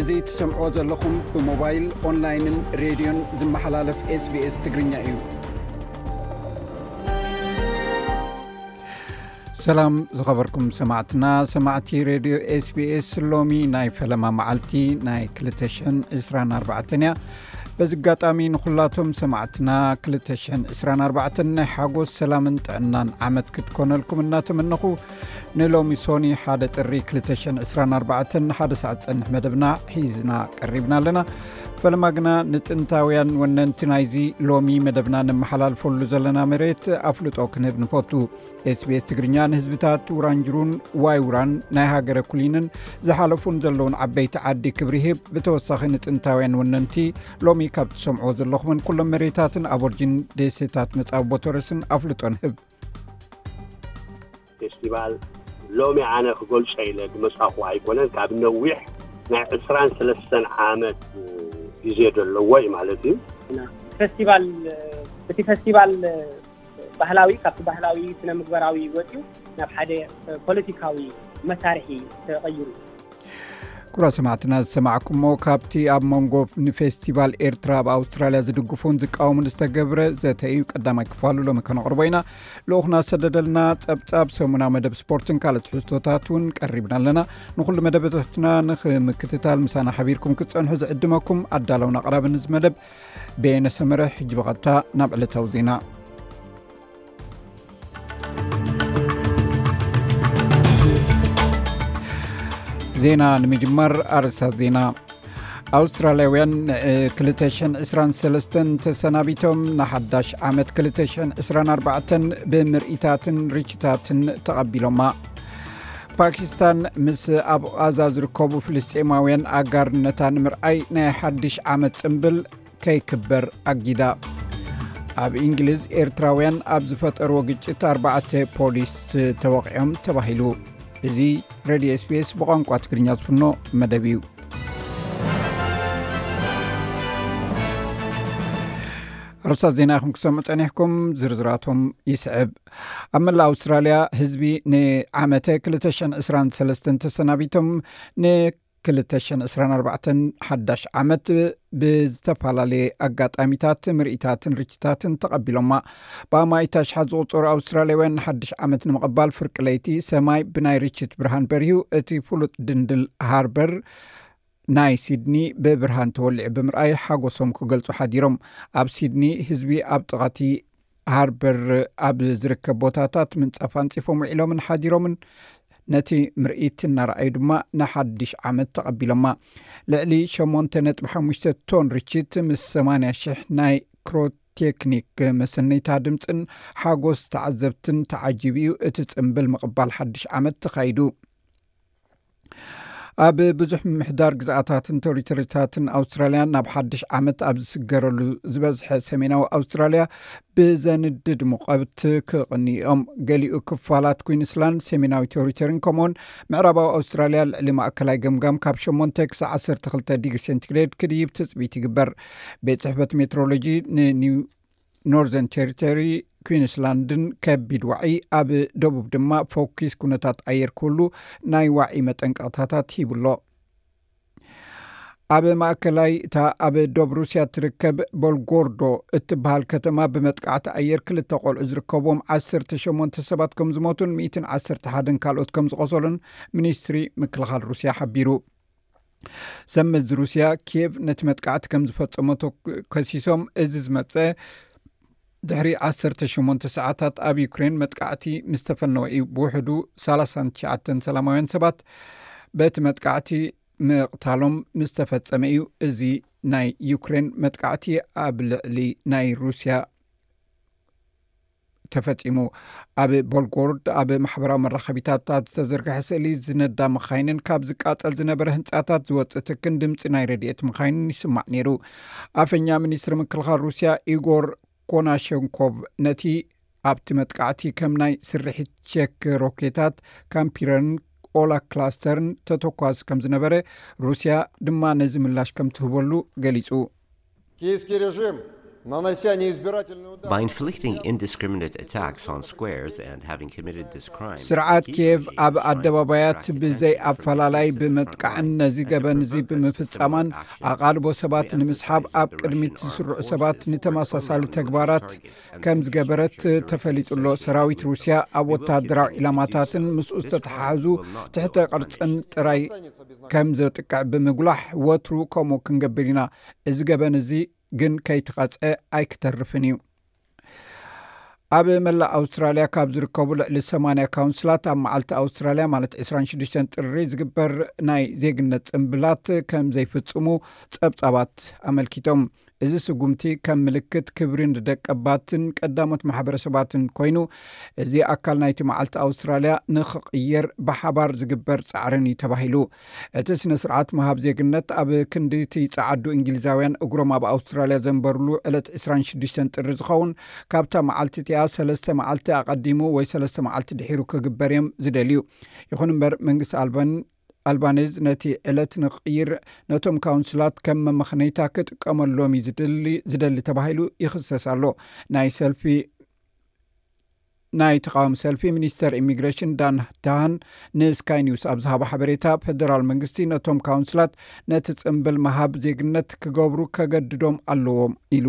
እዚ ትሰምዕዎ ዘለኹም ብሞባይል ኦንላይንን ሬድዮን ዝመሓላለፍ ስbs ትግርኛ እዩ ሰላም ዝኸበርኩም ሰማዕትና ሰማዕቲ ሬድዮ ስbስ ሎሚ ናይ ፈለማ መዓልቲ ናይ 224 እያ በዚ ጋጣሚ ንኩላቶም ሰማዕትና 224 ናይ ሓጎስ ሰላምን ጥዕናን ዓመት ክትኮነልኩም እናተመነኹ ንሎሚ ሶኒ ሓደ ጥሪ 224 ሓደ ሰዕ ፀንሕ መደብና ሒዝና ቀሪብና ኣለና ፈለማ ግና ንጥንታውያን ወነንቲ ናይዚ ሎሚ መደብና ንመሓላልፈሉ ዘለና መሬት ኣፍልጦ ክንህብ ንፈቱ ስቤስ ትግርኛ ንህዝብታት ውራንጅሩን ዋይ ውራን ናይ ሃገረ ኩሊንን ዝሓለፉን ዘለውን ዓበይቲ ዓዲ ክብሪ ሂብ ብተወሳኺ ንጥንታውያን ወነንቲ ሎሚ ካብ ትሰምዑዎ ዘለኹምን ኩሎም መሬታትን ኣብ ኦርጅን ደሴታት መፃቦቶረስን ኣፍልጦን ህብ ፌስቲቫል ሎሚ ኣነ ክገልፆ ኢለ ዝመፃኹ ኣይኮነን ካብ ነዊሕ ናይ ዕስራን ሰለስተን ዓመት ግዜ ዘለዎ እዩ ማለት እዩ ፌስቲቫል እቲ ፌስቲቫል ባህላዊ ካብቲ ባህላዊ ስነ ምግበራዊ ወፅዩ ናብ ሓደ ፖለቲካዊ መሳርሒ ተቐይሩ። ኩብራት ሰማዕትና ዝሰማዕኩሞ ካብቲ ኣብ መንጎ ንፌስቲቫል ኤርትራ ኣብ ኣውስትራልያ ዝድግፉን ዝቃወሙን ዝተገብረ ዘተ እዩ ቀዳማይ ክፋሉ ሎሚ ከነቕርቦ ኢና ልኡኹና ዝሰደደልና ጸብጻብ ሰሙና መደብ ስፖርትን ካልእ ትሕዝቶታት እውን ቀሪብና ኣለና ንኹሉ መደበታትና ንክምክትታል ምሳና ሓቢርኩም ክትጸንሑ ዝዕድመኩም ኣዳለውን ኣቕራቢ ንዝ መደብ ብየነ ሰመረ ሕጂ ብቐጥታ ናብ ዕለታዊ ዜና ዜና ንምጅማር ኣርስታት ዜና ኣውስትራልያውያን ን223 ተሰናቢቶም ንሓዳሽ ዓመት 224 ብምርኢታትን ርችታትን ተቐቢሎማ ፓኪስታን ምስ ኣብ ቓዛ ዝርከቡ ፍልስጤማውያን ኣጋርነታ ንምርኣይ ናይ ሓድሽ ዓመት ጽምብል ከይክበር ኣጊዳ ኣብ እንግሊዝ ኤርትራውያን ኣብ ዝፈጠርዎ ግጭት 4ርባዕተ ፖሊስ ተወቕዖም ተባሂሉ እዚ ረድዮ ስፔስ ብቋንቋ ትግርኛ ዝፍኖ መደብ እዩ ኣርሳት ዜና ይኹም ክሰሙ ጸኒሕኩም ዝርዝራቶም ይስዕብ ኣብ መላእ ኣውስትራልያ ህዝቢ ንዓመተ 223 ተሰናቢቶም ን 224 ሓዳሽ ዓመት ብዝተፈላለየ ኣጋጣሚታት ምርኢታትን ርችታትን ተቐቢሎማ ብኣማይት ኣሽሓት ዝቁፀሩ ኣውስትራልያውያን ንሓድሽ ዓመት ንምቕባል ፍርቂ ለይቲ ሰማይ ብናይ ርችት ብርሃን በሪሁ እቲ ፍሉጥ ድንድል ሃርበር ናይ ሲድኒ ብብርሃን ተወሊዑ ብምርኣይ ሓጎሶም ክገልጹ ሓዲሮም። ኣብ ሲድኒ ህዝቢ ኣብ ጥቓቲ ሃርበር ኣብ ዝርከብ ቦታታት ምንጻፍ ኣንጺፎም ውዒሎምን ሓዲሮምን ነቲ ምርኢት እናረኣዩ ድማ ንሓድሽ ዓመት ተቐቢሎማ። ልዕሊ 8.5 ቶን ርችት ምስ 80 ሽሕ ናይ ክሮት ቴክኒክ መሰነይታ ድምፅን ሓጎስ ተዓዘብትን ተዓጂቡ እዩ እቲ ፅምብል ምቕባል ሓድሽ ዓመት ተኻይዱ። ኣብ ብዙሕ ምምሕዳር ግዝኣታትን ተሪቶሪታትን ኣውስትራልያ ናብ ሓድሽ ዓመት ኣብ ዝስገረሉ ዝበዝሐ ሰሜናዊ ኣውስትራልያ ብዘንድድ ሙቐብቲ ክቕኒ ኦም ገሊኡ ክፋላት ኩንስላንድ ሰሜናዊ ቶሪቶሪን ከምኡውን ምዕራባዊ ኣውስትራልያ ልዕሊ ማእከላይ ገምጋም ካብ 8 ክሳዕ 12 ዲግሪ ሴንቲግሬድ ክድይብ ትፅቢት ይግበር ቤት ፅሕፈት ሜትሮሎጂ ንኒው ኖርዘርን ቴሪተሪ ኩንስላንድን ከቢድ ዋዒ ኣብ ደቡብ ድማ ፎኪስ ኩነታት ኣየር ክህሉ ናይ ዋዒ መጠንቀቕታታት ሂብሎ ኣብ ማእከላይ እታ ኣብ ዶብ ሩስያ እትርከብ ቦልጎርዶ እትበሃል ከተማ ብመጥቃዕቲ ኣየር ክልተ ቆልዑ ዝርከብዎም 18 ሰባት ከም ዝሞቱን 111 ካልኦት ከም ዝቆሰሉን ሚኒስትሪ ምክልኻል ሩስያ ሓቢሩ ሰብ መዚ ሩስያ ኪየቭ ነቲ መጥቃዕቲ ከም ዝፈፀመቶ ከሲሶም እዚ ዝመፀ ድሕሪ 18 ሰዓታት ኣብ ዩክሬን መጥቃዕቲ ምስ ተፈነወ እዩ ብውሕዱ 39 ሰላማውያን ሰባት በቲ መጥቃዕቲ ምቕታሎም ምስ ተፈፀመ እዩ እዚ ናይ ዩክሬን መጥቃዕቲ ኣብ ልዕሊ ናይ ሩስያ ተፈፂሙ ኣብ ቦልጎርድ ኣብ ማሕበራዊ መራኸቢታት ኣብ ዝተዘርግሐ ስእሊ ዝነዳ መኻይንን ካብ ዝቃፀል ዝነበረ ህንፃታት ዝወፅእ ትክን ድምፂ ናይ ረድኤት መኻይንን ይስማዕ ነይሩ ኣፈኛ ሚኒስትሪ ምክልኻል ሩስያ ኢጎር ኮናሸንኮቭ ነቲ ኣብቲ መጥቃዕቲ ከም ናይ ስርሒት ቸክ ሮኬታት ካምፒረን ኦላ ክላስተርን ተተኳስ ከም ዝነበረ ሩስያ ድማ ነዚ ምላሽ ከም ትህበሉ ገሊፁ ስርዓት ኪየቭ ኣብ ኣደባባያት ብዘይ ኣፈላላይ ብምጥቃዕን ነዚ ገበን እዚ ብምፍጻማን ኣቓልቦ ሰባት ንምስሓብ ኣብ ቅድሚት ዝስርዑ ሰባት ንተመሳሳሊ ተግባራት ከም ዝገበረት ተፈሊጡሎ ሰራዊት ሩስያ ኣብ ወተሃደራዊ ዒላማታትን ምስኡ ዝተተሓሓዙ ትሕተ ቅርፅን ጥራይ ከም ዘጥቅዕ ብምጉላሕ ወትሩ ከምኡ ክንገብር ኢና እዚ ገበን እዚ ግን ከይትቐፀ ኣይክተርፍን እዩ ኣብ መላእ ኣውስትራልያ ካብ ዝርከቡ ልዕሊ 8ያ ካውንስላት ኣብ መዓልቲ ኣውስትራልያ ማለት 26 ጥሪ ዝግበር ናይ ዜግነት ፅምብላት ከም ዘይፍፅሙ ፀብፃባት ኣመልኪቶም እዚ ስጉምቲ ከም ምልክት ክብሪ ንደቀባትን ቀዳሞት ማሕበረሰባትን ኮይኑ እዚ ኣካል ናይቲ መዓልቲ ኣውስትራልያ ንክቕየር ብሓባር ዝግበር ፃዕርን እዩ ተባሂሉ እቲ ስነ ስርዓት ምሃብ ዜግነት ኣብ ክንዲ እቲ ፃዓዱ እንግሊዛውያን እግሮም ኣብ ኣውስትራልያ ዘንበርሉ ዕለት 26 ጥሪ ዝኸውን ካብታ መዓልቲ እቲኣ ሰለስተ መዓልቲ ኣቐዲሙ ወይ ሰለስተ መዓልቲ ድሒሩ ክግበር እዮም ዝደልዩ ይኹን እምበር መንግስቲ ኣልበን ኣልባኔዝ ነቲ ዕለት ንክቕይር ነቶም ካውንስላት ከም መመኽነይታ ክጥቀመሎም እዩ ዝድሊ ዝደሊ ተባሂሉ ይኽሰስ ኣሎ ናይ ሰልፊ ናይ ተቃዋሚ ሰልፊ ሚኒስተር ኢሚግሬሽን ዳን ዳሃን ንስካይ ኒውስ ኣብ ዝሃቦ ሓበሬታ ፈደራል መንግስቲ ነቶም ካውንስላት ነቲ ጽምብል መሃብ ዜግነት ክገብሩ ከገድዶም ኣለዎም ኢሉ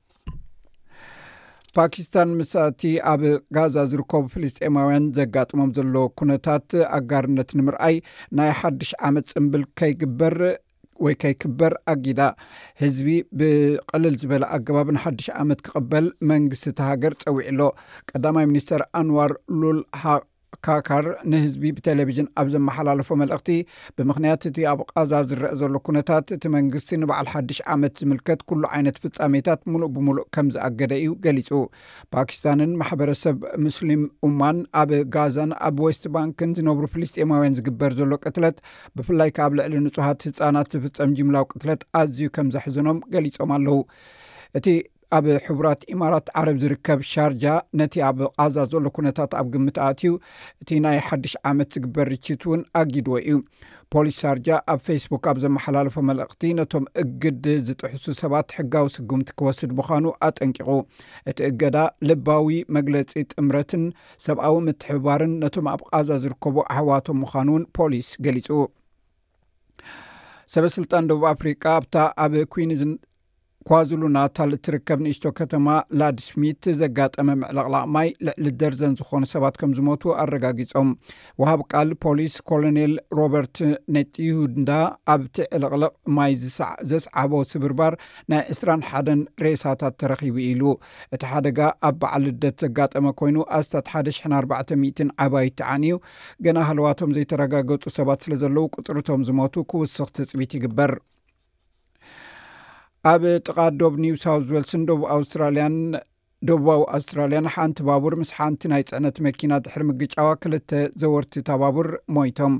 ፓኪስታን ምስ እቲ ኣብ ጋዛ ዝርከቡ ፍልስጤማውያን ዘጋጥሞም ዘሎ ኩነታት ኣጋርነት ንምርኣይ ናይ ሓድሽ ዓመት ፅምብል ከይግበር ወይ ከይክበር ኣጊዳ ህዝቢ ብቅልል ዝበለ ኣገባብ ን ሓድሽ ዓመት ክቕበል መንግስቲ እተ ሃገር ፀዊዑ ኣሎ ቀዳማይ ሚኒስተር ኣንዋር ሉል ሃቅ ካካር ንህዝቢ ብቴሌቭዥን ኣብ ዘመሓላለፎ መልእኽቲ ብምኽንያት እቲ ኣብ ቓዛ ዝረአ ዘሎ ኩነታት እቲ መንግስቲ ንበዓል ሓድሽ ዓመት ዝምልከት ኩሉ ዓይነት ፍጻሜታት ምሉእ ብምሉእ ከም ዝኣገደ እዩ ገሊጹ ፓኪስታንን ማሕበረሰብ ሙስሊም ኡማን ኣብ ጋዛን ኣብ ዌስት ባንክን ዝነብሩ ፍልስጤማውያን ዝግበር ዘሎ ቅትለት ብፍላይ ካብ ልዕሊ ንጹሃት ህፃናት ዝፍፀም ጅምላዊ ቅትለት ኣዝዩ ከም ዘሕዝኖም ገሊፆም ኣለው እቲ ኣብ ሕቡራት ኢማራት ዓረብ ዝርከብ ሻርጃ ነቲ ኣብ ቓዛ ዘሎ ኩነታት ኣብ ግምት ኣእትዩ እቲ ናይ ሓድሽ ዓመት ዝግበር ርችት እውን ኣጊድዎ እዩ ፖሊስ ሻርጃ ኣብ ፌስቡክ ኣብ ዘመሓላለፎ መልእኽቲ ነቶም እግድ ዝጥሕሱ ሰባት ሕጋዊ ስጉምቲ ክወስድ ምዃኑ ኣጠንቂቑ እቲ እገዳ ልባዊ መግለፂ ጥምረትን ሰብኣዊ ምትሕብባርን ነቶም ኣብ ቓዛ ዝርከቡ ኣሕዋቶም ምዃኑ እውን ፖሊስ ገሊፁ ሰበስልጣን ደቡብ ኣፍሪቃ ኣብታ ኣብ ኩኒ ኳዙሉ ናታል እትርከብ ንእሽቶ ከተማ ላድስሚት ዘጋጠመ ምዕልቕላቕ ማይ ልዕሊ ደርዘን ዝኾኑ ሰባት ከም ዝሞቱ ኣረጋጊጾም ወሃብ ቃል ፖሊስ ኮሎኔል ሮበርት ነትዩንዳ ኣብቲ ዕልቕልቕ ማይ ዘስዓቦ ስብርባር ናይ 2ስራን ሓደን ሬሳታት ተረኺቡ ኢሉ እቲ ሓደጋ ኣብ በዓል ልደት ዘጋጠመ ኮይኑ ኣስታት ሓደ ሽሕን ኣርባዕተ ሚትን ዓባይ ተዓን እዩ ገና ሃለዋቶም ዘይተረጋገፁ ሰባት ስለ ዘለዉ ቁፅርቶም ዝሞቱ ክውስኽ ትፅቢት ይግበር ኣብ ጥቃ ዶብ ኒው ሳውት ዌልስን ዶብ ኣውስትራልያን ደቡባዊ ኣውስትራልያን ሓንቲ ባቡር ምስ ሓንቲ ናይ ፅዕነት መኪና ድሕሪ ምግጫዋ ክልተ ዘወርቲ ተባቡር ሞይቶም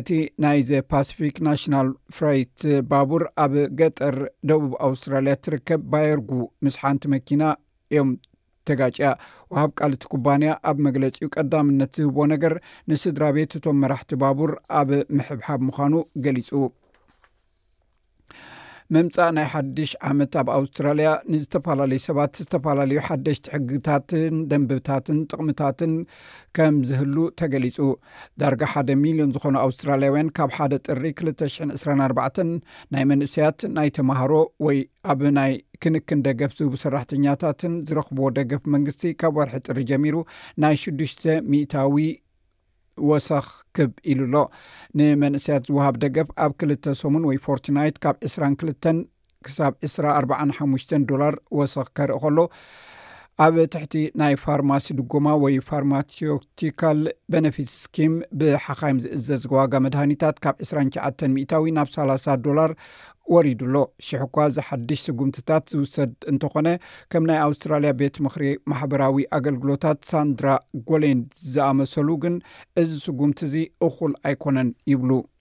እቲ ናይ ዘ ፓስፊክ ናሽናል ፍራይት ባቡር ኣብ ገጠር ደቡብ ኣውስትራልያ ትርከብ ባየርጉ ምስ ሓንቲ መኪና እዮም ተጋጭያ። ወሃብ ቃል እቲ ኩባንያ ኣብ መግለጺኡ ቀዳምነት ዝህቦ ነገር ንስድራ ቤት እቶም መራሕቲ ባቡር ኣብ ምሕብሓብ ምዃኑ ገሊጹ። ምምፃእ ናይ ሓድሽ ዓመት ኣብ ኣውስትራልያ ንዝተፈላለዩ ሰባት ዝተፈላለዩ ሓደሽቲ ሕግታትን ደንብታትን ጥቕምታትን ከም ዝህሉ ተገሊፁ ዳርጋ ሓደ ሚልዮን ዝኾኑ ኣውስትራልያውያን ካብ ሓደ ጥሪ 224 ናይ መንእሰያት ናይ ተማሃሮ ወይ ኣብ ናይ ክንክን ደገፍ ዝህቡ ሰራሕተኛታትን ዝረኽብዎ ደገፍ መንግስቲ ካብ ወርሒ ጥሪ ጀሚሩ ናይ ሽዱሽተ ሚታዊ ወሰኽ ክብ ኢሉ ኣሎ ንመንእሰያት ዝውሃብ ደገፍ ኣብ ክልተ ሰሙን ወይ ፎርትናይት ካብ 22 ክሳብ ዕስራ ኣርባዓን ሓሙሽተን ዶላር ወሰኽ ከርኢ ከሎ ኣብ ትሕቲ ናይ ፋርማሲ ድጎማ ወይ ፋርማቲቲካል በነፊት ስኪም ብሓኻይም ዝእዘዝ ዋጋ መድሃኒታት ካብ ዕስራን ሸዓተን ሚእታዊ ናብ ሳላሳ ዶላር ወሪዱ ኣሎ ሽሕ እኳ እዚ ሓድሽ ስጉምትታት ዝውሰድ እንተኾነ ከም ናይ ኣውስትራልያ ቤት ምክሪ ማሕበራዊ ኣገልግሎታት ሳንድራ ጎሌንድ ዝኣመሰሉ ግን እዚ ስጉምቲ እዚ እኹል ኣይኮነን ይብሉ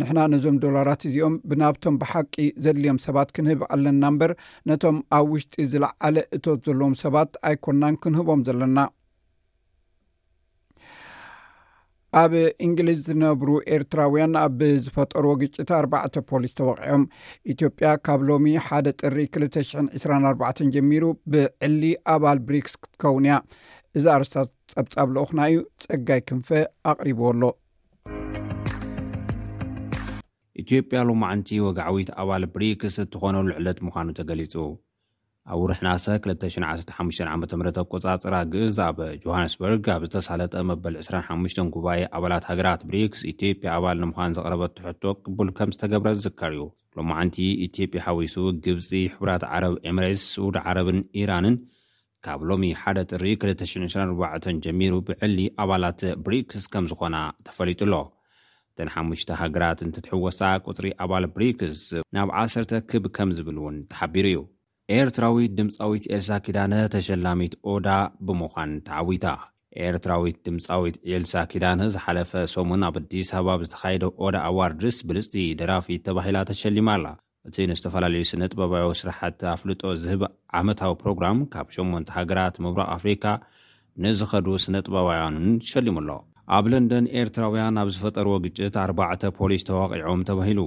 ንሕና ነዞም ዶላራት እዚኦም ብናብቶም ብሓቂ ዘድልዮም ሰባት ክንህብ ኣለና እምበር ነቶም ኣብ ውሽጢ ዝለዓለ እቶት ዘለዎም ሰባት ኣይኮናን ክንህቦም ዘለና ኣብ እንግሊዝ ዝነብሩ ኤርትራውያን ኣብ ዝፈጠርዎ ግጭት ኣርባዕተ ፖሊስ ተወቂዖም ኢትዮጵያ ካብ ሎሚ ሓደ ጥሪ 224 ጀሚሩ ብዕሊ ኣባል ብሪክስ ክትከውን እያ እዚ ኣርስታት ፀብፃብ ልኡክና እዩ ፀጋይ ክንፈ ኣቅሪብዎ ኣሎ ኢትዮጵያ ሎማዕንቲ ወግዓዊት ኣባል ብሪክስ እትኾነሉ ዕለት ምዃኑ ተገሊፁ። ኣብ ውርሒ ነሓሰ ክልተ ሽሕን ዓሰርተ ሓሙሽተን ዓመተ ምህረት ኣቆፃፅራ ግእዝ ኣብ ጆሃንስበርግ ኣብ ዝተሳለጠ መበል ዕስራን ሓሙሽተን ጉባኤ ኣባላት ሃገራት ብሪክስ ኢትዮጵያ ኣባል ንምዃን ዘቕረበቶ ሕቶ ቅቡል ከምዝተገብረ ዝዝከር እዩ። ሎማዕንቲ ኢትዮጵያ ሓዊሱ ግብፂ፣ ሕቡራት ዓረብ ኤምሬትስ፣ ስዑድ ዓረብን ኢራንን ካብ ሎሚ ሓደ ጥሪ ክልተ ሽሕን ዕስራን ኣርባዕተን ጀሚሩ ብዕሊ ኣባላት ብሪክስ ከምዝኾና ተፈሊጡ ኣሎ። እተን ሓሙሽተ ሃገራት እንትትሕወሳ ቁፅሪ ኣባል ብሪክስ ናብ ዓሰርተ ክብ ከምዝብል እውን ተሓቢሩ እዩ። ኤርትራዊት ድምፃዊት ኤልሳ ኪዳነ ተሸላሚት ኦዳ ብምዃን ተዓዊታ። ኤርትራዊት ድምፃዊት ኤልሳ ኪዳነ ዝሓለፈ ሰሙን ኣብ ኣዲስ ኣበባ ብዝተኻየደ ኦዳ ኣዋርድስ ብልፅቲ ደራፊት ተባሂላ ተሸሊማ ኣላ። እቲ ንዝተፈላለዩ ስነጥበባዊ ስራሓት ኣፍልጦ ዝህብ ዓመታዊ ፕሮግራም ካብ ሸሞንተ ሃገራት ምብራቕ ኣፍሪካ ንዝኸዱ ስነጥበባውያን እውን ሸሊሙ ኣሎ። ኣብ ለንደን ኤርትራውያን ኣብ ዝፈጠርዎ ግጭት ኣርባዕተ ፖሊስ ተዋቒዖም ተባሂሉ።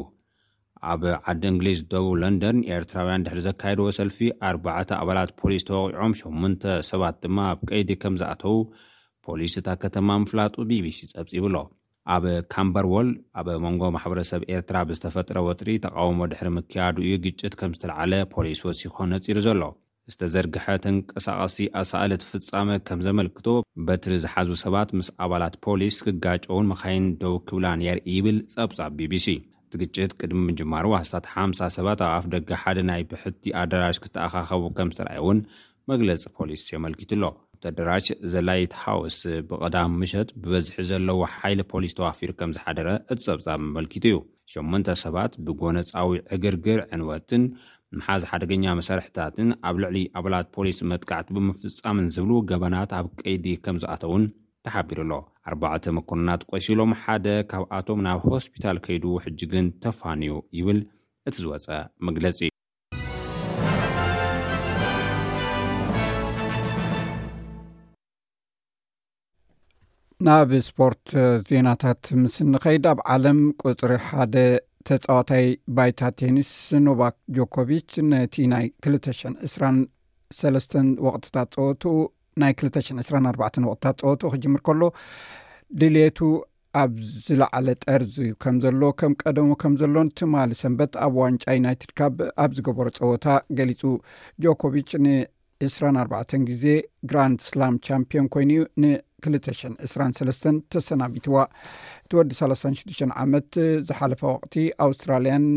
ኣብ ዓዲ እንግሊዝ ደቡብ ለንደን ኤርትራውያን ድሕሪ ዘካየድዎ ሰልፊ ኣርባዕተ ኣባላት ፖሊስ ተወቒዖም ሸሞንተ ሰባት ድማ ኣብ ቀይዲ ከምዝኣተዉ ፖሊስ እታ ከተማ ምፍላጡ ቢቢሲ ፀብፂቡ'ሎ። ኣብ ካምበርዎል ኣብ መንጎ ማሕበረሰብ ኤርትራ ብዝተፈጥረ ወጥሪ ተቓውሞ ድሕሪ ምክያዱ እዩ ግጭት ከም ዝተልዓለ ፖሊስ ወሲኾ ነጺሩ ዘሎ። ዝተዘርግሐ ተንቀሳቓሲ ኣሳእል እቲ ፍጻመ ከም ዘመልክቶ በትሪ ዝሓዙ ሰባት ምስ ኣባላት ፖሊስ ክጋጨውን መኻይን ደው ክብላን የርኢ ይብል ጸብጻብ ቢቢሲ። እቲ ግጭት ቅድሚ ምጅማሩ ኣስታት ሓምሳ ሰባት ኣብ ኣፍደገ ሓደ ናይ ብሕቲ ኣዳራሽ ክተኣኻኸቡ ከም ዝተራእየ'ውን መግለጺ ፖሊስ የመልኪቱ'ሎ። ኣብቲ ኣዳራሽ ዘ ላይት ሃውስ ብቐዳም ምሸት ብበዝሒ ዘለዎ ሓይሊ ፖሊስ ተዋፊሩ ከም ዝሓደረ እቲ ጸብጻብ ኣመልኪቱ'ዩ። ሸሞንተ ሰባት ብጎነጻዊ ዕግርግር፣ ዕንወትን ምሓዝ ሓደገኛ መሳርሒታትን፣ ኣብ ልዕሊ ኣባላት ፖሊስ መጥቃዕቲ ብምፍጻምን ዝብሉ ገበናት ኣብ ቀይዲ ከም ዝኣተዉን ተሓቢሩ'ሎ። ኣርባዕተ መኮንናት ቆሲሎም ሓደ ካብኣቶም ናብ ሆስፒታል ከይዱ ሕጂ ግን ተፋንዩ ይብል እቲ ዝወጸ መግለጺ። ናብ ስፖርት ዜናታት ምስ እንኸይድ ኣብ ዓለም ቁፅሪ ሓደ ተፃዋታይ ባይታ ቴኒስ ኖቫክ ጆኮቪች ነቲ ናይ 223 ወቅትታት ፀወትኡ ናይ 224 ወቅትታት ፀወትኡ ክጅምር ከሎ ድልቱ ኣብ ዝለዓለ ጠርዚ ከም ዘሎ ከም ቀደሙ ከም ዘሎን ትማሊ ሰንበት ኣብ ዋንጫ ዩናይትድ ካብ ኣብ ዝገበሮ ፀወታ ገሊፁ ጆኮቪች ን24 ግዜ ግራንድ ስላም ቻምፒዮን ኮይኑ ዩ ን223 ተሰናቢትዋ እቲ ወዲ 36 ዓመት ዝሓለፈ ወቅቲ ኣውስትራልያን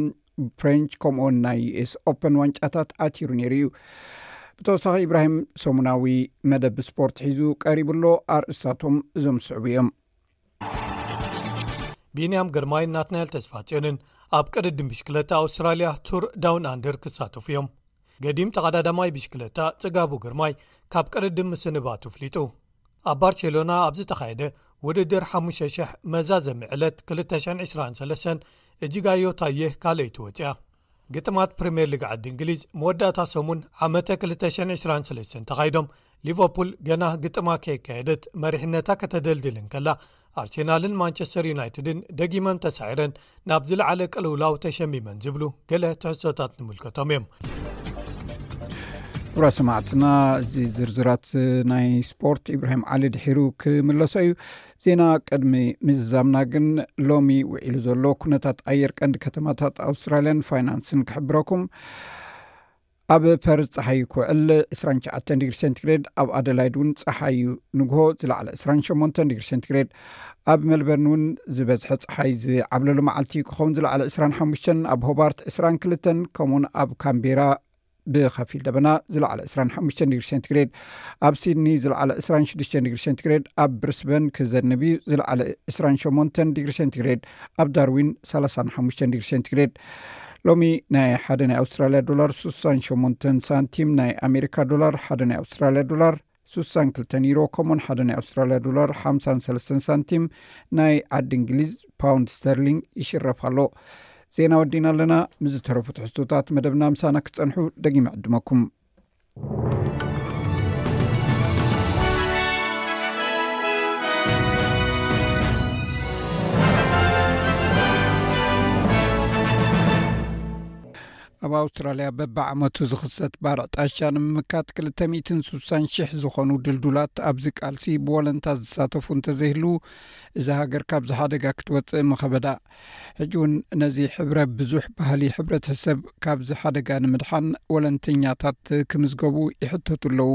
ፍሬንች ከምኡውን ናይ ዩኤስ ኦፐን ዋንጫታት ኣቲሩ ነይሩ እዩ ብተወሳኺ ኢብራሂም ሰሙናዊ መደብ ስፖርት ሒዙ ቀሪቡ ኣሎ ኣርእስታቶም እዞም ዝስዕቡ እዮም ቢንያም ግርማይ ናትናኤል ተስፋጽዮንን ኣብ ቅድድም ብሽክለታ ኣውስትራልያ ቱር ዳውን ኣንድር ክሳተፉ እዮም ገዲም ተቐዳዳማይ ብሽክለታ ጽጋቡ ግርማይ ካብ ቅድድም ምስንባቱ ፍሊጡ ኣብ ባርሴሎና ኣብ ዝተኻየደ ውድድር ሓሙሽተ ሽሕ መዛዘሚ ዕለት 223 እጅጋዮ ታዬህ ካልኣይቲ ወፂኣ። ግጥማት ፕሪምየር ሊግ ዓዲ እንግሊዝ መወዳእታ ሰሙን ዓመተ 223 ተኻይዶም ሊቨርፑል ገና ግጥማ ከየካየደት መሪሕነታ ከተደልድል እንከላ ኣርሴናልን ማንቸስተር ዩናይትድን ደጊመን ተሳዒረን ናብ ዝለዓለ ቅልውላው ተሸሚመን ዝብሉ ገለ ትሕሶታት ንምልከቶም እዮም ኩብራ ሰማዕትና እዚ ዝርዝራት ናይ ስፖርት ኢብራሂም ዓሊ ድሒሩ ክምለሶ እዩ ዜና ቅድሚ ምዝዛምና ግን ሎሚ ውዒሉ ዘሎ ኩነታት ኣየር ቀንዲ ከተማታት ኣውስትራልያን ፋይናንስን ክሕብረኩም ኣብ ፐርዝ ፀሓይ ክውዕል ዕስራን ትሽዓተን ዲግሪ ሴንትግሬድ ኣብ ኣደላይድ እውን ፀሓይ እዩ ንግሆ ዝለዕለ ዕስራን ሸሞንተን ዲግሪ ሴንትግሬድ ኣብ መልበርን እውን ዝበዝሐ ፀሓይ ዝዓብለሉ መዓልቲ ክኸውን ዝለዕለ ዕስራን ሓሙሽተን ኣብ ሆባርት ዕስራን ክልተን ከምኡውን ኣብ ካምቤራ ብከፊል ደበና ዝለዕለ 2ሓሽ ዲግሪ ሴንትግሬድ ኣብ ሲድኒ ዝለዓለ 26 ዲግሪ ሴንትግሬድ ኣብ ብሪስበን ክዘንብ እዩ ዝለዕለ 28 ዲግሪ ሴንትግሬድ ኣብ ዳርዊን 35 ዲግሪ ሴንትግሬድ ሎሚ ናይ ሓደ ናይ ኣውስትራልያ ዶላር 68 ሳንቲም ናይ ኣሜሪካ ዶላር ሓደ ናይ ኣውስትራልያ ዶላር 62 ኒሮ ከምኡን ሓደ ናይ ኣውስትራልያ ዶላር 53 ሳንቲም ናይ ዓዲ እንግሊዝ ፓውንድ ስተርሊንግ ይሽረፍ ኣሎ ዜና ወዲና ኣለና ምስ ዝተረፉ ትሕዝቶታት መደብና ምሳና ክፀንሑ ደጊመ ዕድመኩም ኣብ ኣውስትራልያ በብ ዓመቱ ዝኽሰት ባርዕ ጣሻ ንምምካት 260ሺሕ ዝኾኑ ድልዱላት ኣብዚ ቃልሲ ብወለንታ ዝሳተፉ እንተዘይህልው እዛ ሃገር ካብዚ ሓደጋ ክትወፅእ ምኸበዳ ሕጂ እውን ነዚ ሕብረ ብዙሕ ባህሊ ሕብረተሰብ ካብዚ ሓደጋ ንምድሓን ወለንተኛታት ክምዝገቡ ይሕተቱ ኣለዉ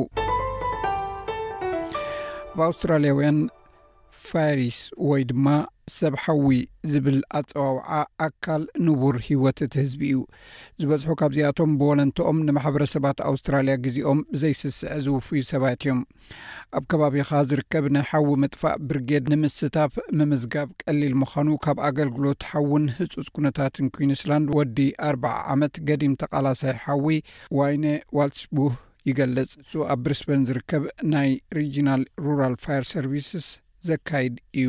ኣብ ኣውስትራልያውያን ፋሪስ ወይ ድማ ሰብ ሓዊ ዝብል ኣፀዋውዓ ኣካል ንቡር ሂወት እቲ ህዝቢ እዩ ዝበዝሑ ካብዚኣቶም ብወለንትኦም ንማሕበረሰባት ኣውስትራልያ ግዜኦም ብዘይስስዐ ዝውፍዩ ሰባት እዮም ኣብ ከባቢኻ ዝርከብ ናይ ሓዊ ምጥፋእ ብርጌድ ንምስታፍ ምምዝጋብ ቀሊል ምዃኑ ካብ ኣገልግሎት ሓውን ህፁፅ ኩነታትን ኩንስላንድ ወዲ ኣርባዓ ዓመት ገዲም ተቓላሳይ ሓዊ ዋይነ ዋልትስቡህ ይገልፅ። ንሱ ኣብ ብሪስበን ዝርከብ ናይ ሪጂናል ሩራል ፋየር ሰርቪስስ ዘካይድ እዩ።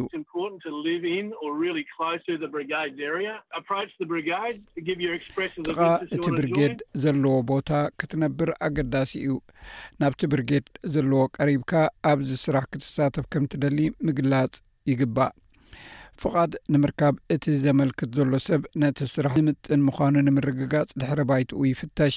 ጥቓ እቲ ብርጌድ ዘለዎ ቦታ ክትነብር ኣገዳሲ እዩ። ናብቲ ብርጌድ ዘለዎ ቀሪብካ ኣብዚ ስራሕ ክትሳተፍ ከም እትደሊ ምግላጽ ይግባእ። ፍቓድ ንምርካብ እቲ ዘመልክት ዘሎ ሰብ ነቲ ስራሕ ዝምጥን ምዃኑ ንምርግጋጽ ድሕረ ባይትኡ ይፍተሽ።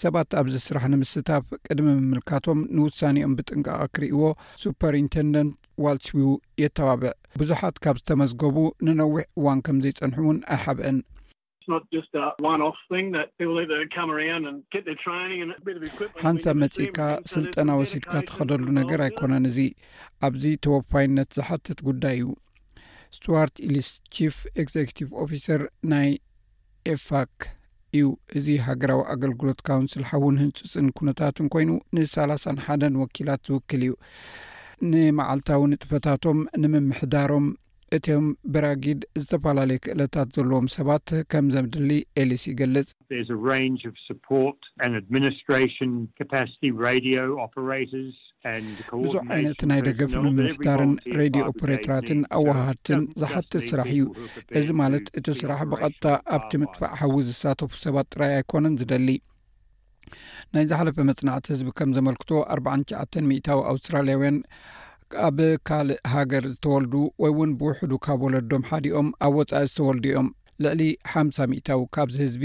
ሰባት ኣብዚ ስራሕ ንምስታፍ ቅድሚ ምምልካቶም ንውሳኔኦም ብጥንቃቐ ክርእይዎ ሱፐርኢንተንደንት ዋልስዊው የተባብዕ። ብዙሓት ካብ ዝተመዝገቡ ንነዊሕ እዋን ከም ዘይጸንሑ እውን ኣይሓብእን። ሓንሳብ መጺእካ ስልጠና ወሲድካ ትኸደሉ ነገር ኣይኮነን እዚ፣ ኣብዚ ተወፋይነት ዝሓትት ጉዳይ እዩ። ስቱዋርት ኢሊስ ቺፍ ኤግዘኪቲቭ ኦፊሰር ናይ ኤፋክ፣ ዩ። እዚ ሃገራዊ ኣገልግሎት ካውንስል ሓውን ህንጹጽን ኩነታትን ኮይኑ ንሳላሳን ሓደን ወኪላት ዝውክል እዩ። ንመዓልታዊ ንጥፈታቶም ንምምሕዳሮም እቶም በራጊድ ዝተፈላለየ ክእለታት ዘለዎም ሰባት ከም ዘድሊ ኤሊስ ይገልጽ። There's a range of support and administration capacity radio operators. ብዙሕ ዓይነት ናይ ደገፍ ንምምሕዳርን ሬድዮ ኦፕሬትራትን ኣወሃሃድትን ዝሓትት ስራሕ እዩ። እዚ ማለት እቲ ስራሕ ብቐጥታ ኣብቲ ምጥፋእ ሓዊ ዝሳተፉ ሰባት ጥራይ ኣይኮነን ዝደሊ። ናይ ዝሓለፈ መጽናዕቲ ህዝቢ ከም ዘመልክቶ ኣርብዓን ትሽዓተን ሚእታዊ ኣውስትራልያውያን ኣብ ካልእ ሃገር ዝተወልዱ ወይ እውን ብውሕዱ ካብ ወለዶም ሓዲኦም ኣብ ወጻኢ ዝተወልዱ እዮም። ልዕሊ ሓምሳ ሚእታዊ ካብዚ ህዝቢ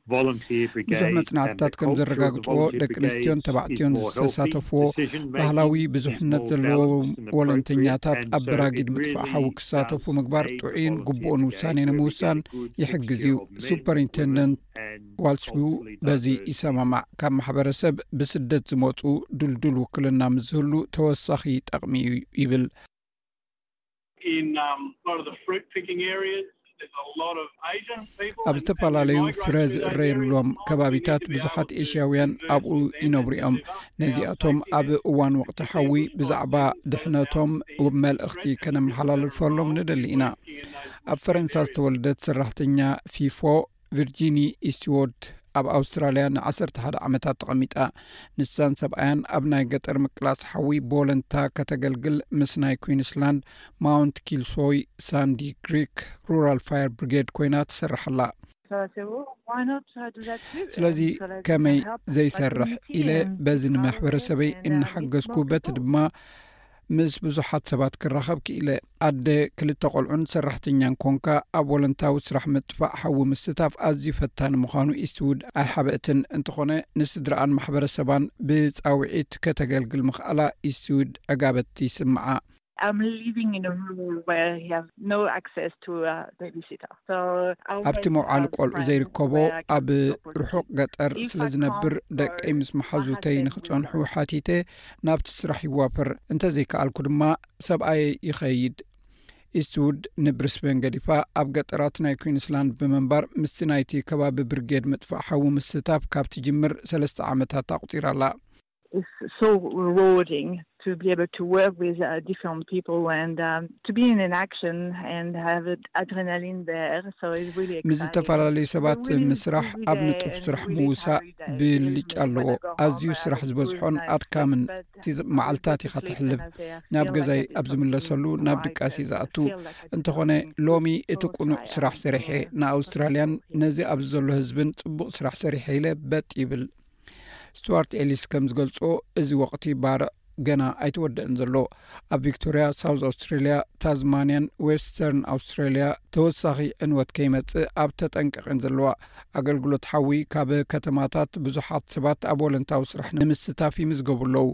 ብዙሕ መጽናዕትታት ከም ዘረጋግጽዎ ደቂ ኣንስትዮን ተባዕትዮን ዝተሳተፍዎ ባህላዊ ብዙሕነት ዘለዎ ወለንተኛታት ኣብ ብራጊድ ምጥፋእ ሓዊ ክሳተፉ ምግባር ጥዑይን ግቡኡን ውሳኔ ንምውሳን ይሕግዝ እዩ ሱፐርኢንቴንደንት ዋልስቡ በዚ ይሰማማዕ ካብ ማሕበረሰብ ብስደት ዝመፁ ድልዱል ውክልና ምስዝህሉ ተወሳኺ ጠቕሚ እዩ ይብል ኣብ ዝተፈላለዩ ፍረ ዝእረየሎም ከባቢታት ብዙሓት ኤሽያውያን ኣብኡ ይነብሩ እዮም ነዚኣቶም ኣብ እዋን ወቅቲ ሓዊ ብዛዕባ ድሕነቶም መልእኽቲ ከነመሓላልፈሎም ንደሊ ኢና ኣብ ፈረንሳ ዝተወለደት ሰራሕተኛ ፊፎ ቪርጂኒ ኢስትዎርድ ኣብ ኣውስትራልያ ንዓሰርተ ሓደ ዓመታት ተቐሚጣ። ንሳን ሰብኣያን ኣብ ናይ ገጠር ምቅላስ ሓዊ ብወለንታ ከተገልግል ምስ ናይ ኩንስላንድ ማውንት ኪልሶይ ሳንዲ ግሪክ ሩራል ፋየር ብሪጌድ ኮይና ትሰርሕ ኣላ። ስለዚ ከመይ ዘይሰርሕ ኢለ በዚ ንማሕበረሰበይ እናሓገዝኩ በቲ ድማ ምስ ብዙሓት ሰባት ክራኸብ ክኢለ። ኣደ ክልተ ቈልዑን ሰራሕተኛን ኰንካ ኣብ ወለንታዊ ስራሕ ምጥፋእ ሓዊ ምስታፍ ኣዝዩ ፈታኒ ምዃኑ ኢስትዉድ ኣይሓበአትን። እንተዀነ ንስድርኣን ማሕበረሰባን ብጻውዒት ከተገልግል ምኽኣላ ኢስትዉድ ዕጋበት ይስምዓ። ኣብቲ መውዓሊ ቈልዑ ዘይርከቦ ኣብ ርሑቕ ገጠር ስለ ዝነብር፣ ደቀይ ምስ መሓዙተይ ንኽጸንሑ ሓቲተ ናብቲ ስራሕ ይዋፈር፣ እንተ ዘይከኣልኩ ድማ ሰብኣየይ ይኸይድ። ኢስትዉድ ንብሪስበን ገዲፋ ኣብ ገጠራት ናይ ኲንስላንድ ብምንባር ምስቲ ናይቲ ከባቢ ብርጌድ ምጥፋእ ሓዊ ምስታፍ ካብ ትጅምር ሰለስተ ዓመታት ኣቑጺራ ኣላ። ምስ ዝተፈላለዩ ሰባት ምስራሕ ኣብ ንጡፍ ስራሕ ምውሳእ ብልጫ ኣለዎ ኣዝዩ ስራሕ ዝበዝሖን ኣድካምን መዓልትታት ኢኻ ተሕልፍ ናብ ገዛይ ኣብ ዝምለሰሉ ናብ ድቃሲ ዝኣቱ እንተኾነ ሎሚ እቲ ቁኑዕ ስራሕ ሰሪሐ ንኣውስትራልያን ነዚ ኣብዚ ዘሎ ህዝብን ፅቡቅ ስራሕ ሰሪሐ ኢለ በጥ ይብል ስትዋርት ኤሊስ ከም ዝገልፆ እዚ ወቅቲ ባርዕ ገና ኣይተወደእን ዘሎ። ኣብ ቪክቶርያ፣ ሳውዝ ኣውስትራልያ፣ ታዝማንያን ዌስተርን ኣውስትራልያ ተወሳኺ ዕንወት ከይመጽእ ኣብ ተጠንቀቕ እየን ዘለዋ። ኣገልግሎት ሓዊ ካብ ከተማታት ብዙሓት ሰባት ኣብ ወለንታዊ ስራሕ ንምስታፍ ይምዝገቡ ኣለዉ።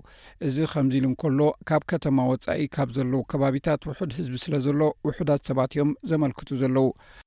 እዚ ከምዚ ኢሉ እንከሎ፣ ካብ ከተማ ወጻኢ ካብ ዘለዉ ከባቢታት ውሑድ ህዝቢ ስለዘሎ ውሑዳት ሰባት እዮም ዘመልክቱ ዘለዉ።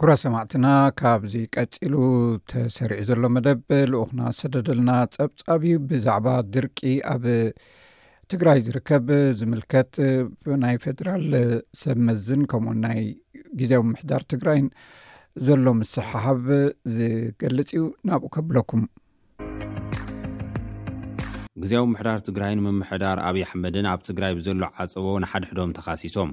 ኩብራት ሰማዕትና ካብዚ ቀጺሉ ተሰሪዑ ዘሎ መደብ ልኡክና ዝሰደደልና ጸብጻብ እዩ ብዛዕባ ድርቂ ኣብ ትግራይ ዝርከብ ዝምልከት ናይ ፌደራል ሰብ መዝን ከምኡውን ናይ ግዜዊ ምሕዳር ትግራይን ዘሎ ምስሓሓብ ዝገልጽ እዩ ናብኡ ከብለኩም ግዜዊ ምሕዳር ትግራይን ምምሕዳር ኣብዪ ኣሕመድን ኣብ ትግራይ ብዘሎ ዓፀቦ ንሓድሕዶም ተኻሲሶም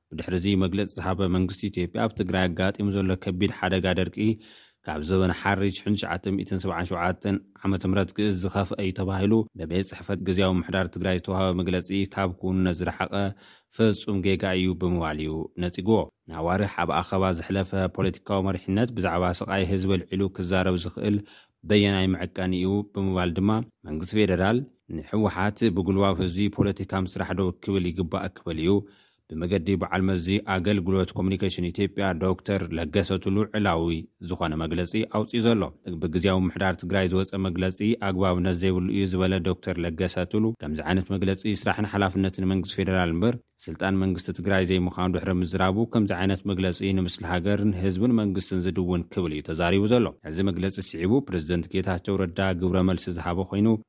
ብድሕሪ'ዚ መግለጺ ዝሃበ መንግስቲ ኢትዮጵያ፣ ኣብ ትግራይ ኣጋጢሙ ዘሎ ከቢድ ሓደጋ ደርቂ ካብ ዘበን ሓሪ ሽሕን ትሽዓተ ሚእትን ሰብዓን ሸውዓተን ዓመተ ምህረት ግእዝ ዝኸፍኣ እዩ ተባሂሉ ብቤት ጽሕፈት ግዝያዊ ምምሕዳር ትግራይ ዝተዋህበ መግለጺ ካብ ክውንነት ዝረሓቐ ፍጹም ጌጋ እዩ ብምባል እዩ ነጺግዎ። ንኣዋርሕ ኣብ ኣኸባ ዘሕለፈ ፖለቲካዊ መሪሕነት ብዛዕባ ስቓይ ህዝቢ ኣልዒሉ ክዛረብ ዝኽእል በየናይ መዕቀኒ እዩ ብምባል ድማ መንግስቲ ፌደራል ንህወሓት ብጉልባብ ህዝቢ ፖለቲካ ምስራሕ ደው ክብል ይግባእ ክብል እዩ ብመገዲ በዓል መዚ ኣገልግሎት ኮሙኒኬሽን ኢትዮጵያ ዶክተር ለገሰ ቱሉ ዕላዊ ዝኾነ መግለፂ ኣውፂኡ ዘሎ። ብግዝያዊ ምምሕዳር ትግራይ ዝወፀ መግለፂ ኣግባብነት ዘይብሉ እዩ ዝበለ ዶክተር ለገሰ ቱሉ ከምዚ ዓይነት መግለፂ ስራሕን ሓላፍነትን መንግስቲ ፌደራል እምበር ስልጣን መንግስቲ ትግራይ ዘይምዃኑ ድሕሪ ምዝራቡ ከምዚ ዓይነት መግለፂ ንምስሊ ሃገርን ህዝብን መንግስትን ዝድውን ክብል እዩ ተዛሪቡ ዘሎ። ነዚ መግለፂ ስዒቡ ፕረዚደንት ጌታቸው ረዳ ግብረ መልሲ ዝሃበ ኮይኑ፣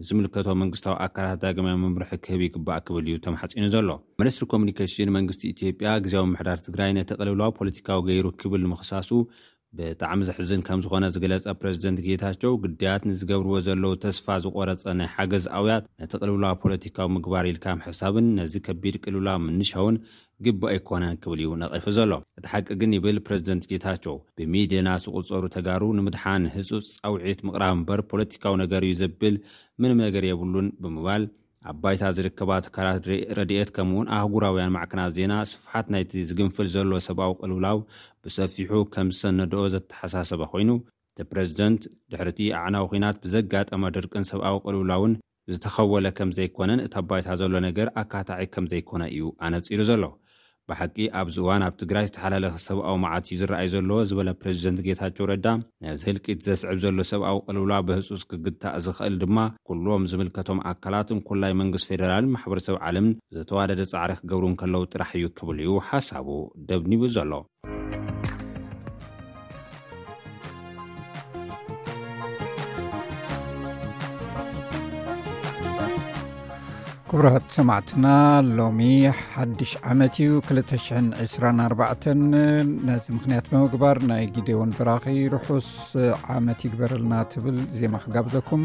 ንዝምልከቶ መንግስታዊ ኣካላት ዳግማይ መምርሒ ክህብ ይግባእ ክብል እዩ ተማሕጺኑ ዘሎ። ሚኒስትሪ ኮሙኒኬሽን መንግስቲ ኢትዮጵያ ግዝያዊ ምምሕዳር ትግራይ ነቲ ቅልውላው ፖለቲካዊ ገይሩ ክብል ምኽሳሱ ብጣዕሚ ዘሕዝን ከምዝኾነ ዝገለጸ ፕረዚደንት ጌታቸው ግዳያት ንዝገብርዎ ዘለዉ ተስፋ ዝቖረጸ ናይ ሓገዝ ኣውያት ነቲ ቅልውላው ፖለቲካዊ ምግባር ኢልካ ምሕሳብን ነዚ ከቢድ ቅልውላው ምንሻውን ግቡእ ኣይኮነን ክብል እዩ ነቒፉ ዘሎ። እቲ ሓቂ ግን ይብል ፕረዚደንት ጌታቸው፣ ብሚልየናት ዝቑፀሩ ተጋሩ ንምድሓን ህፁፅ ፃውዒት ምቕራብ እምበር ፖለቲካዊ ነገር እዩ ዘብል ምንም ነገር የብሉን ብምባል ኣብ ባይታ ዝርከባ ትካላት ረድኤት ከምኡ'ውን ኣህጉራውያን ማዕከናት ዜና ስፍሓት ናይቲ ዝግንፍል ዘሎ ሰብኣዊ ቅልውላው ብሰፊሑ ከም ዝሰነድኦ ዘተሓሳሰበ ኮይኑ እቲ ፕረዚደንት ድሕሪ'ቲ ኣዕናዊ ኲናት ብዘጋጠመ ድርቅን ሰብኣዊ ቅልውላውን ዝተኸወለ ከም ዘይኮነን እቲ ኣብ ባይታ ዘሎ ነገር ኣካታዒ ከም ዘይኮነ እዩ ኣነጺሩ ዘሎ። ብሓቂ ኣብዚ እዋን ኣብ ትግራይ ዝተሓላለኸ ሰብኣዊ መዓት እዩ ዝረኣይ ዘሎ ዝበለ ፕረዚደንት ጌታቸው ረዳ፣ ነዚ ህልቂት ዘስዕብ ዘሎ ሰብኣዊ ቅልውላው ብህጹጽ ክግታእ ዝኽእል ድማ ኩሎም ዝምልከቶም ኣካላት እንኮላይ መንግስቲ ፌደራልን ማሕበረሰብ ዓለምን ዝተዋደደ ጻዕሪ ክገብሩ እንከለዉ ጥራሕ እዩ ክብል እዩ ሓሳቡ ደብኒቡ ዘሎ። ክብራት ሰማዕትና ሎሚ ሓድሽ ዓመት እዩ 224 ነዚ ምክንያት ብምግባር ናይ ጊዴ ወን ብራኺ ርሑስ ዓመት ይግበረልና ትብል ዜማ ክጋብዘኩም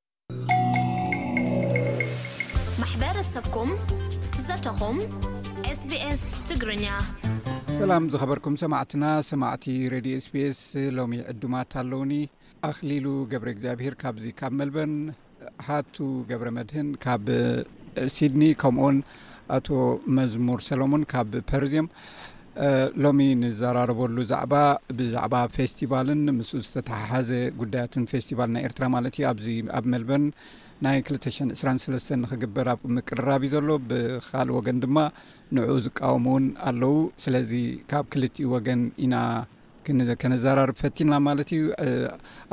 ማሕበረሰብኩም ዘተኹም SBS ትግርኛ ሰላም ዝኸበርኩም ሰማዕትና ሰማዕቲ ሬድዮ ስፔስ ሎሚ ዕዱማት ኣለውኒ ኣኽሊሉ ገብረ እግዚኣብሄር ካብዚ ካብ መልበን ሃቱ ገብረ መድህን ካብ ሲድኒ ከምኡኡን ኣቶ መዝሙር ሰለሙን ካብ ፐርዝ እዮም። ሎሚ ንዘራረበሉ ዛዕባ ብዛዕባ ፌስቲቫልን ምስ ዝተተሓሓዘ ጉዳያትን ፌስቲቫል ናይ ኤርትራ ማለት እዩ ኣብዚ ኣብ መልበርን ናይ 223 ንክግበር ኣብ ምቅርራብ እዩ ዘሎ ብካልእ ወገን ድማ ንዕኡ ዝቃወሙ እውን ኣለው ስለዚ ካብ ክልቲኡ ወገን ኢና ከነዘራርብ ፈቲና ማለት እዩ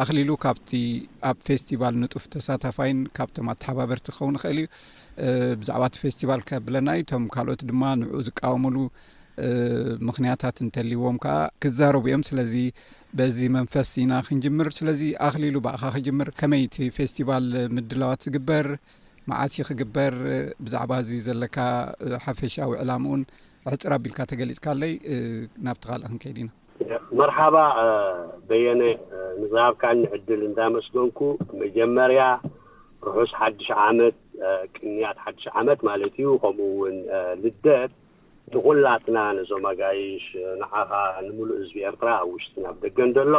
ኣክሊሉ ካብቲ ኣብ ፌስቲቫል ንጡፍ ተሳታፋይን ካብቶም ኣተሓባበርቲ ክኸውን ይኽእል እዩ ብዛዕባ እቲ ፌስቲቫል ከብለና እዩ እቶም ካልኦት ድማ ንኡ ዝቃወምሉ ምክንያታት እንተልዎም ከዓ ክዛረቡ እዮም ስለዚ በዚ መንፈስ ኢና ክንጅምር ስለዚ ኣክሊሉ ባእካ ክጅምር ከመይ እቲ ፌስቲቫል ምድላዋት ዝግበር መዓሲ ክግበር ብዛዕባ እዚ ዘለካ ሓፈሻዊ ዕላምኡን ሕፅር ኣቢልካ ተገሊፅካለይ ናብቲ ካልእ ክንከይድ ኢና መርሓባ በየነ ንዝሃብካኒ ዕድል እንዳመስገንኩ መጀመርያ ርሑስ ሓድሽ ዓመት ቅንያት ሓድሽ ዓመት ማለት እዩ ከምኡ እውን ልደት ንኹላትና ነዞም ኣጋይሽ ንዓኻ ንምሉእ ህዝቢ ኤርትራ ኣብ ውሽጥን ኣብ ደገን ዘሎ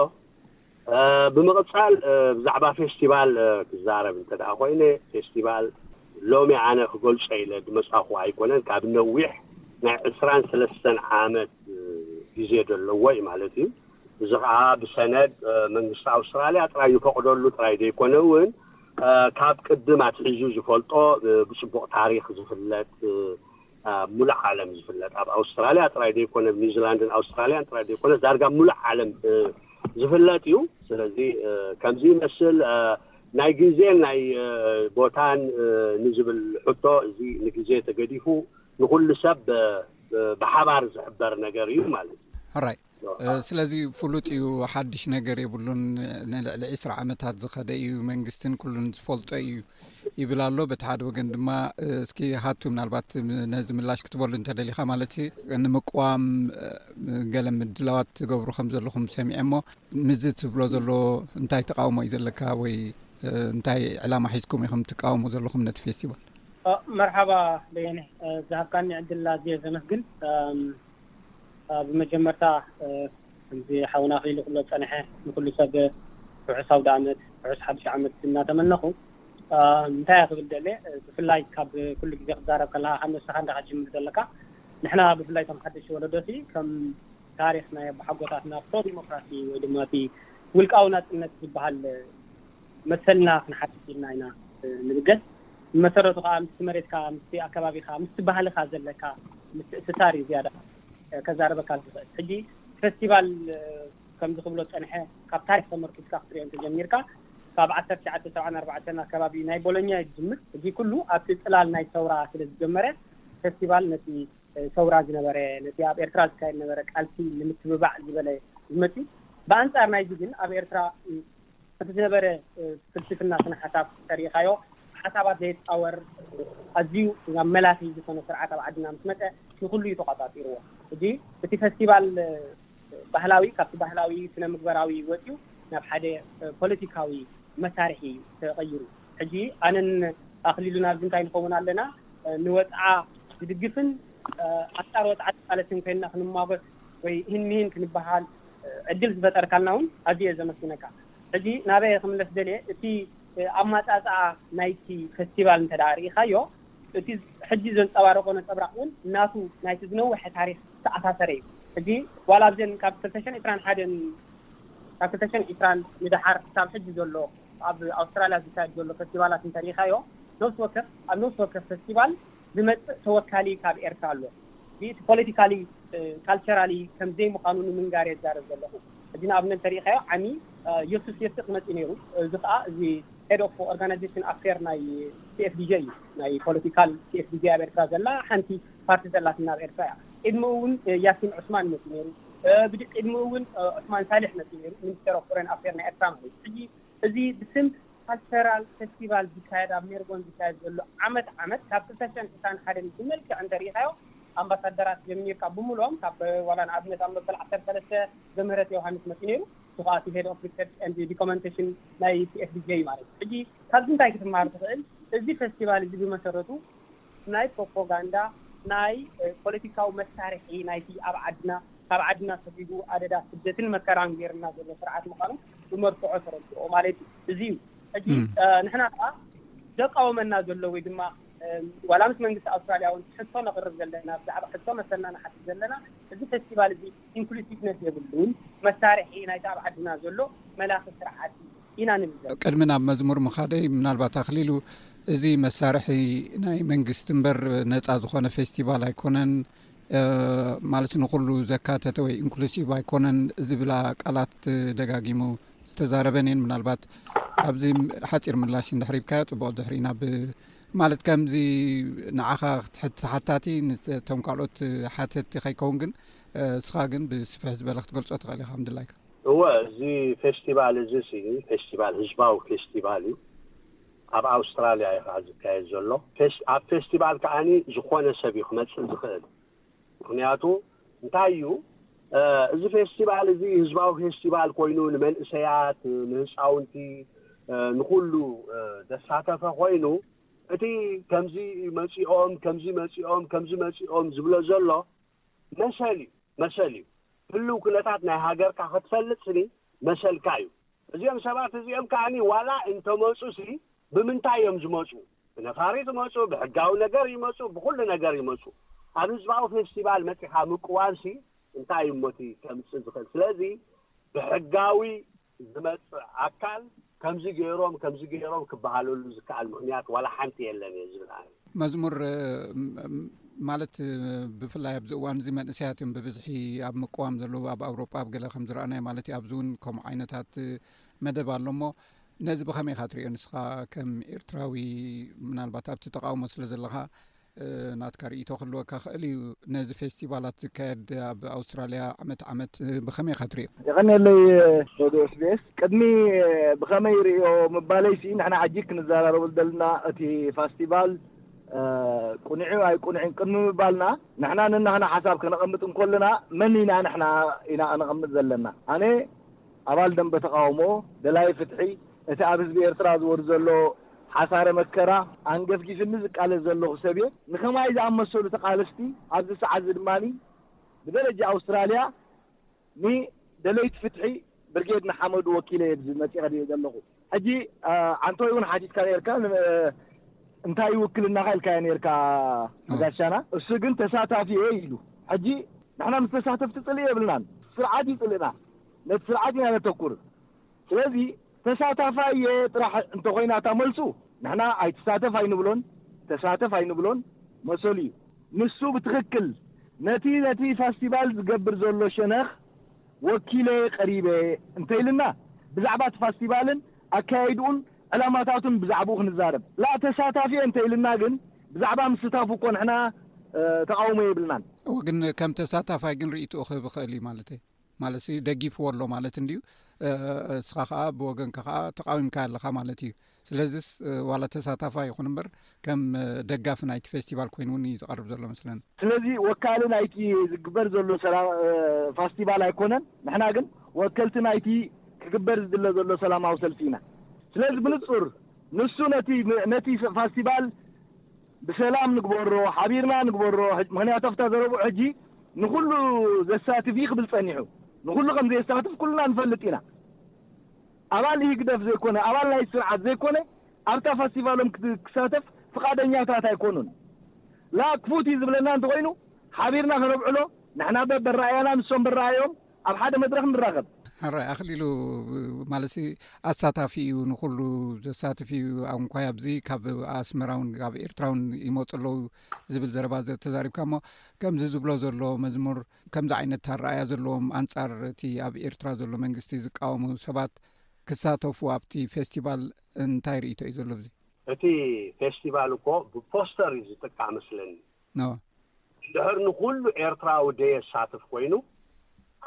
ብምቕጻል ብዛዕባ ፌስቲቫል ክዛረብ እንተ ደኣ ኮይነ፣ ፌስቲቫል ሎሚ ኣነ ክገልጾ ኢለ ዝመጻኹዎ ኣይኮነን። ካብ ነዊሕ ናይ ዕስራን ሰለስተን ዓመት ግዜ ዘለዎ እዩ ማለት እዩ። እዚ ከኣ ብሰነድ መንግስቲ ኣውስትራልያ ጥራይ ዝፈቕደሉ ጥራይ ዘይኮነ እውን ካብ ቅድም ኣትሒዙ ዝፈልጦ ብጽቡቕ ታሪኽ ዝፍለጥ ኣብ ሙሉእ ዓለም ዝፍለጥ ኣብ ኣውስትራልያ ጥራይ ዘይኮነ ኣብ ኒውዚላንድን ኣውስትራልያን ጥራይ ዘይኮነ ዳርጋ ኣብ ሙሉእ ዓለም ዝፍለጥ እዩ ስለዚ ከምዚ ይመስል ናይ ግዜን ናይ ቦታን ንዝብል ሕቶ እዚ ንግዜ ተገዲፉ ንኩሉ ሰብ ብሓባር ዝሕበር ነገር እዩ ማለት እዩ ስለዚ ፍሉጥ እዩ ሓድሽ ነገር የብሉን ንልዕሊ ዕስራ ዓመታት ዝኸደ እዩ መንግስትን ኩሉን ዝፈልጦ እዩ ይብል ኣሎ በቲ ሓደ ወገን ድማ እስኪ ሃቱ ምናልባት ነዚ ምላሽ ክትበሉ እንተደሊካ ማለት ንምቅዋም ገለ ምድላዋት ትገብሩ ከም ዘለኹም ሰሚዐ ሞ ምዝ ትብሎ ዘሎ እንታይ ተቃውሞ እዩ ዘለካ ወይ እንታይ ዕላማ ሒዝኩም ኢኹም ትቃወሙ ዘለኹም ነቲ ፌስቲቫል መርሓባ በየነ ዝሃብካኒ ዕድል ኣዝዮ ዘመስግን ብመጀመርታ ከምዚ ሓውና ኣኽሊሉ ክብሎ ዝጸንሐ ንኹሉ ሰብ ርሑስ ኣውደኣመት ርሑስ ሓድሽ ዓመት እናተመነኹ እንታይ ክብል ደልየ ብፍላይ ካብ ኩሉ ግዜ ክዛረብ ከለካ ካብ ንስኻ እንዳ ክትጅምር ዘለካ ንሕና ብፍላይ እቶም ሓደሽቲ ወለዶ ሲ ከም ታሪኽ ናይ ኣቦሓጎታትና ፕሮ ዲሞክራሲ ወይ ድማ እቲ ውልቃዊ ናጽነት ዝበሃል መሰልና ክንሓትት ኢልና ኢና ንብገስ። ብመሰረቱ ከኣ ምስቲ መሬትካ፣ ምስቲ ኣከባቢኻ፣ ምስቲ ባህልኻ ዘለካ ምትእስሳር እዩ ዝያዳ ከዛርበካ ዝኽእል። ሕጂ ፈስቲቫል ከምዚ ክብሎ ዝጸንሐ ካብ ታሪኽ ተመርኲስካ ክትርእዮ እንተ ጀሚርካ ካብ ዓሰርተ ትሽዓተ ሰብዓን ኣርባዕተን ኣከባቢ ናይ ቦሎኛ እዩ ዝጅምር። እዚ ኩሉ ኣብቲ ጽላል ናይ ሰውራ ስለ ዝጀመረ ፈስቲቫል ነቲ ሰውራ ዝነበረ ነቲ ኣብ ኤርትራ ዝካየድ ዝነበረ ቃልሲ ንምትብባዕ ዝበለ እዩ መጺኡ። ብኣንጻር ናይዚ ግን ኣብ ኤርትራ እቲ ዝነበረ ፍልስፍና ስነ ሓሳብ ተሪኢኻዮ ሓሳባት ዘይጻወር ኣዝዩ ናብ መላኺ ዝኾነ ስርዓት ኣብ ዓድና ምስ መጸ ንኹሉ እዩ ተቋጻጺርዎ ሕጂ እቲ ፈስቲቫል ባህላዊ ካብቲ ባህላዊ ስነ ምግበራዊ ወጽዩ ናብ ሓደ ፖለቲካዊ መሳርሒ እዩ ተቐይሩ ሕጂ ኣነን ኣኽሊሉን ኣብዚ እንታይ ንኸውን ኣለና ንወጽዓ ዝድግፍን ኣንጻር ወጽዓ ዝቃለስን ኮይንና ክንሟጎት ወይ ኢሂን ምሂን ክንበሃል ዕድል ዝፈጠርካልና ውን ኣዝየ እየ ዘመስግነካ። ሕጂ ናበይ እየ ክምለስ ደልየ እቲ ኣማጻጽኣ ናይቲ ፈስቲቫል እንተ ርኢኻዮ እቲ ሕጂ ዘንጸባርቖ ነጸብራቕ ውን ናቱ ናይቲ ዝነውሐ ታሪኽ ዝተኣሳሰረ እዩ። ሕጂ ዋላ ኣብዘን ካብ ክልተ ሽሕን ዕስራን ሓደን ካብ ክልተ ሽሕን ዕስራን ንደሓር ክሳብ ሕጂ ዘሎ ኣብ ኣውስትራልያ ዝካየድ ዘሎ ፈስቲቫላት እንተ ርኢኻዮ ነፍሲ ወከፍ ኣብ ነፍሲ ወከፍ ፈስቲቫል ዝመጽእ ተወካሊ ካብ ኤርትራ ኣሎ። ዚ'ቲ ፖለቲካሊ ካልቸራሊ ከም ዘይምዃኑ ንምንጋር'የ ዝዛረብ ዘለኹ። ሕጂ ንኣብነት እንተ ርኢኻዮ ዓሚ ዮሱፍ የስቅ መጺኡ ነይሩ። እዚ ከኣ እዚ ሄድ ኦፍ ኦርጋናይዜሽን ኣፌር ናይ CFDJ እዩ። ናይ ፖለቲካል CFDJ ኣብ ኤርትራ ዘላ ሓንቲ ፓርቲ ዘላትና ኣብ ኤርትራ እያ። ቅድምኡ'ውን ያሲን ዑስማን መጺኡ ነይሩ። ብድቂ ቅድምኡ'ውን ዑስማን ሳልሕ መጺኡ ነይሩ፣ ሚኒስተር ኦፍ ፎረን ኣፌር ናይ ኤርትራ ማለት እዩ። ሕጂ እዚ ብስም ካልቸራል ፈስቲቫል ዝካየድ ኣብ ሜርቦን ዝካየድ ዘሎ ዓመት ዓመት ካብ ክልተ ሽሕን ዕስራን ሓደን ብመልክዕ እንተሪኢኻዮ ኣምባሳደራት ጀሚርካ ብምሉኦም ካብ ዋላ ንኣብነት ኣብ መበል ዓሰርተ ሰለስተ ዘምህረት ዮውሃንስ መጺኡ ነይሩ እሱ ኸኣ እቲ ሄድ ኦፍ ሪሰርች ኤንድ ዲኮመንቴሽን ናይ CFDJ እዩ ማለት እዩ ሕጂ ካብዚ እንታይ ክትመሃር ትኽእል እዚ ፈስቲቫል እዚ ብመሰረቱ ናይ ፕሮፖጋንዳ ናይ ፖለቲካዊ መሳርሒ ናይቲ ኣብ ዓድና ካብ ዓድና ሰጒጉ ኣደዳ ስደትን መከራን ጌሩልና ዘሎ ስርዓት ምዃኑ ብመርትዖ ተረድኦ ማለት እዩ። እዚ እዩ ሕጂ ንሕና ከኣ ዘቃውመና ዘሎ ወይ ድማ ዋላ ምስ መንግስቲ ኣውስትራልያ እውን ሕቶ ነቕርብ ዘለና ብዛዕባ ሕቶ መሰልና ንሓትት ዘለና እዚ ፌስቲቫል እዚ ኢንክሉሲቭነት የብሉን መሳርሒ ናይቲ ኣብ ዓድና ዘሎ መላኺ ስርዓት እዩ። ኢና ንብዘ ቅድሚ ናብ መዝሙር ምኻደይ ምናልባት ኣክሊሉ እዚ መሳርሒ ናይ መንግስቲ እምበር ነፃ ዝኾነ ፌስቲቫል ኣይኮነን ማለት ንኩሉ ዘካተተ ወይ ኢንክሉሲቭ ኣይኮነን ዝብላ ቃላት ደጋጊሙ ዝተዛረበን እየን ምናልባት ኣብዚ ሓፂር ምላሽ እንድሕሪብካዮ ፅቡቅ ድሕሪ ናብ ማለት ከምዚ ንዓኻ ክትሕትሓታቲ ንቶም ካልኦት ሓተቲ ከይከውን ግን እስኻ ግን ብስፍሕ ዝበለ ክትገልፆ ተኽእል ኢካ ምድላይካ እወ እዚ ፌስቲቫል እዚ ሲ ፌስቲቫል ህዝባዊ ፌስቲቫል እዩ ኣብ ኣውስትራልያ እዩ ከኣ ዝካየድ ዘሎ ኣብ ፌስቲቫል ከኣ ዝኾነ ሰብ እዩ ክመጽእ ዝኽእል ምክንያቱ እንታይ እዩ እዚ ፌስቲቫል እዚ ህዝባዊ ፌስቲቫል ኮይኑ ንመንእሰያት ንህፃውንቲ ንኩሉ ዘሳተፈ ኮይኑ እቲ ከምዚ መፂኦም ከምዚ መፂኦም ከምዚ መፂኦም ዝብሎ ዘሎ መሰል እዩ መሰል እዩ ህልው ኩነታት ናይ ሃገርካ ክትፈልጥ ስኒ መሰልካ እዩ እዚኦም ሰባት እዚኦም ከኣኒ ዋላ እንተመጹ ሲ ብምንታይ እዮም ዝመጹ ብነፋሪት ይመጹ ብሕጋዊ ነገር ይመጹ ብኩሉ ነገር ይመጹ ኣብ ህዝባዊ ፌስቲቫል መጺኻ ምቅዋም ሲ እንታይ እዩሞቲ ከምጽእ ዝኽእል ስለዚ ብሕጋዊ ዝመጽእ ኣካል ከምዚ ገይሮም ከምዚ ገይሮም ክበሃለሉ ዝከኣል ምኽንያት ዋላ ሓንቲ የለን እየ ዝብል ኣነ። መዝሙር ማለት ብፍላይ ኣብዚ እዋን እዚ መንእሰያት እዮም ብብዝሒ ኣብ ምቅዋም ዘለዉ ኣብ ኣውሮጳ ኣብ ገለ ከም ዝረኣናዮ ማለት እዩ ኣብዚ እውን ከምኡ ዓይነታት መደብ ኣሎ እሞ ነዚ ብኸመይ ኢካ ትሪዮ ንስኻ ከም ኤርትራዊ ምናልባት ኣብቲ ተቃውሞ ስለ ዘለካ ናትካ ርእቶ ክህልወካ ክእል እዩ ነዚ ፌስቲቫላት ዝካየድ ኣብ ኣውስትራልያ ዓመት ዓመት ብኸመይ ኢካ ትሪኦ የቀኒየለይ ሬድዮ ስቤስ ቅድሚ ብኸመይ ይርዮ ምባለይ ሲ ንሕና ሕጂ ክንዘራረቡ ዝደልና እቲ ፋስቲቫል ቁኑዕ ዩ ኣይቁኑዕን ቅድሚ ምባልና ንሕና ንናህና ሓሳብ ከነቐምጥ እንኮለና መን ኢና ንሕና ኢና ከነቐምጥ ዘለና ኣነ ኣባል ደምበ ተቓውሞ ደላይ ፍትሒ፣ እቲ ኣብ ህዝቢ ኤርትራ ዝወርድ ዘሎ ሓሳረ መከራ ኣንገፍጊፍኒ ዝቃለስ ዘለኹ ሰብ'የ። ንከማይ ዝኣመሰሉ ተቓለስቲ ኣብዚ ሰዓት'ዚ ድማ ብደረጃ ኣውስትራልያ ንደለይቲ ፍትሒ ብርጌድ ንሓመዱ ወኪለ'የ እዚ መጺኣ ዘለኹ። ሕጂ ዓንተቦይ ውን ሓቲትካ ኔርካ እንታይ እዩ ውክልናኻ ኢልካዮ ኔርካ ንጋሻና እሱ ግን ተሳታፊ እየ ኢሉ ሕጂ ንሕና ምስ ተሳተፍቲ ጽልኢ የብልናን ስርዓት እዩ ጽልእና ነቲ ስርዓት ኢና ነተኩር ስለዚ ተሳታፋይ እየ ጥራሕ እንተኾይና እታ መልሱ ንሕና ኣይትሳተፍ ኣይንብሎን ተሳተፍ ኣይንብሎን መሰሉ እዩ ንሱ ብትኽክል ነቲ ነቲ ፋስቲቫል ዝገብር ዘሎ ሸነኽ ወኪለየ ቀሪበ እንተይልና ብዛዕባ እቲ ፋስቲቫልን ኣካያይድኡን ዕላማታቱን ብዛዕብኡ ክንዛረብ ላእ ተሳታፊየ እንተይልና ግን ብዛዕባ ምስታፉ እኮ ንሕና ተቓውሞ የብልናን። እወ ግን ከም ተሳታፋይ ግን ርኢትኡ ክህብ ይኽእል እዩ ማለት እየ ማለት ሲ ደጊፍዎ ኣሎ ማለት እንድዩ እስኻ ከዓ ብወገንካ ከዓ ተቃዊምካዮ ኣለኻ ማለት እዩ ስለዚስ ዋላ ተሳታፋ ይኹን እምበር ከም ደጋፊ ናይቲ ፌስቲቫል ኮይኑ እውን እዩ ዝቐርብ ዘሎ መስለኒ ስለዚ ወካሊ ናይቲ ዝግበር ዘሎ ሰላ ፋስቲቫል ኣይኮነን ንሕና ግን ወከልቲ ናይቲ ክግበር ዝድለ ዘሎ ሰላማዊ ሰልፊ ኢና ስለዚ ብንጹር ንሱ ነቲ ነቲ ፋስቲቫል ብሰላም ንግበሮ ሓቢርና ንግበሮ ምክንያቱ ኣብታ ዘረብኡ ሕጂ ንኩሉ ዘሳትፍ እዩ ክብል ጸኒሑ ንኩሉ ከም ዘየሳትፍ ኩልና ንፈልጥ ኢና ኣባል ኢህግደፍ ዘይኮነ ኣባል ናይቲ ስርዓት ዘይኮነ ኣብታ ፋስቲቫሎም ክሳተፍ ፍቃደኛታት ኣይኮኑን ላእ ክፉት ኢዩ ዝብለና እንተኾይኑ ሓቢርና ከነብዕሎ ንሕና በበራእያና ንሶም በራእዮም ኣብ ሓደ መድረኽ ንራኸብ። ሕራይ ኣኽሊሉ ማለሲ ኣሳታፊ እዩ ንኩሉ ዘሳትፍ እዩ ኣብ እንኳይ ኣብዚ ካብ ኣስመራውን ካብ ኤርትራውን ይመፁ ኣለዉ ዝብል ዘረባ ዘተዛሪብካ እሞ ከምዚ ዝብሎ ዘሎ መዝሙር ከምዚ ዓይነት ኣረኣያ ዘለዎም ኣንጻር እቲ ኣብ ኤርትራ ዘሎ መንግስቲ ዝቃወሙ ሰባት ክሳተፉ ኣብቲ ፌስቲቫል እንታይ ርእቶ እዩ ዘሎ ብዙ እቲ ፌስቲቫል እኮ ብፖስተር እዩ ዝጥቃዕ መስለኒ ድሕር ንኩሉ ኤርትራዊ ደየሳትፍ ኮይኑ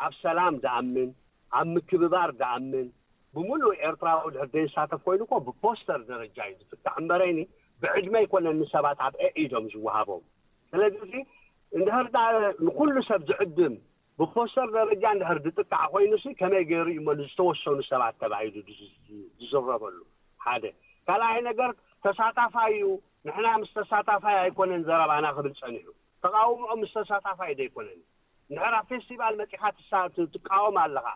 ኣብ ሰላም ድኣምን ኣብ ምክብባር ድኣምን ብምሉእ ኤርትራዊ ድሕር ደየሳተፍ ኮይኑ ኮ ብፖስተር ደረጃ እዩ ዝጥቃዕ እምበረይኒ ብዕድመ ኣይኮነን ንሰባት ኣብ ኣኢዶም ዝወሃቦም ስለዚ እዚ እንድሕር ደኣ ንኹሉ ሰብ ዝዕድም ብፖስተር ደረጃ እንድሕር ዝጥቃዕ ኮይኑሲ ከመይ ገይሩ እዩሞ ንዝተወሰኑ ሰባት ተባሂሉ ዝዝረበሉ? ሓደ። ካልኣይ ነገር ተሳታፋይ እዩ፣ ንሕና ምስ ተሳታፋይ ኣይኮነን ዘረባና ክብል ጸኒሑ። ተቓውምኦም ምስ ተሳታፋይ ዘይኮነን። እንድሕር ኣብ ፌስቲቫል መጺኻ ትቃወም ኣለኻ፣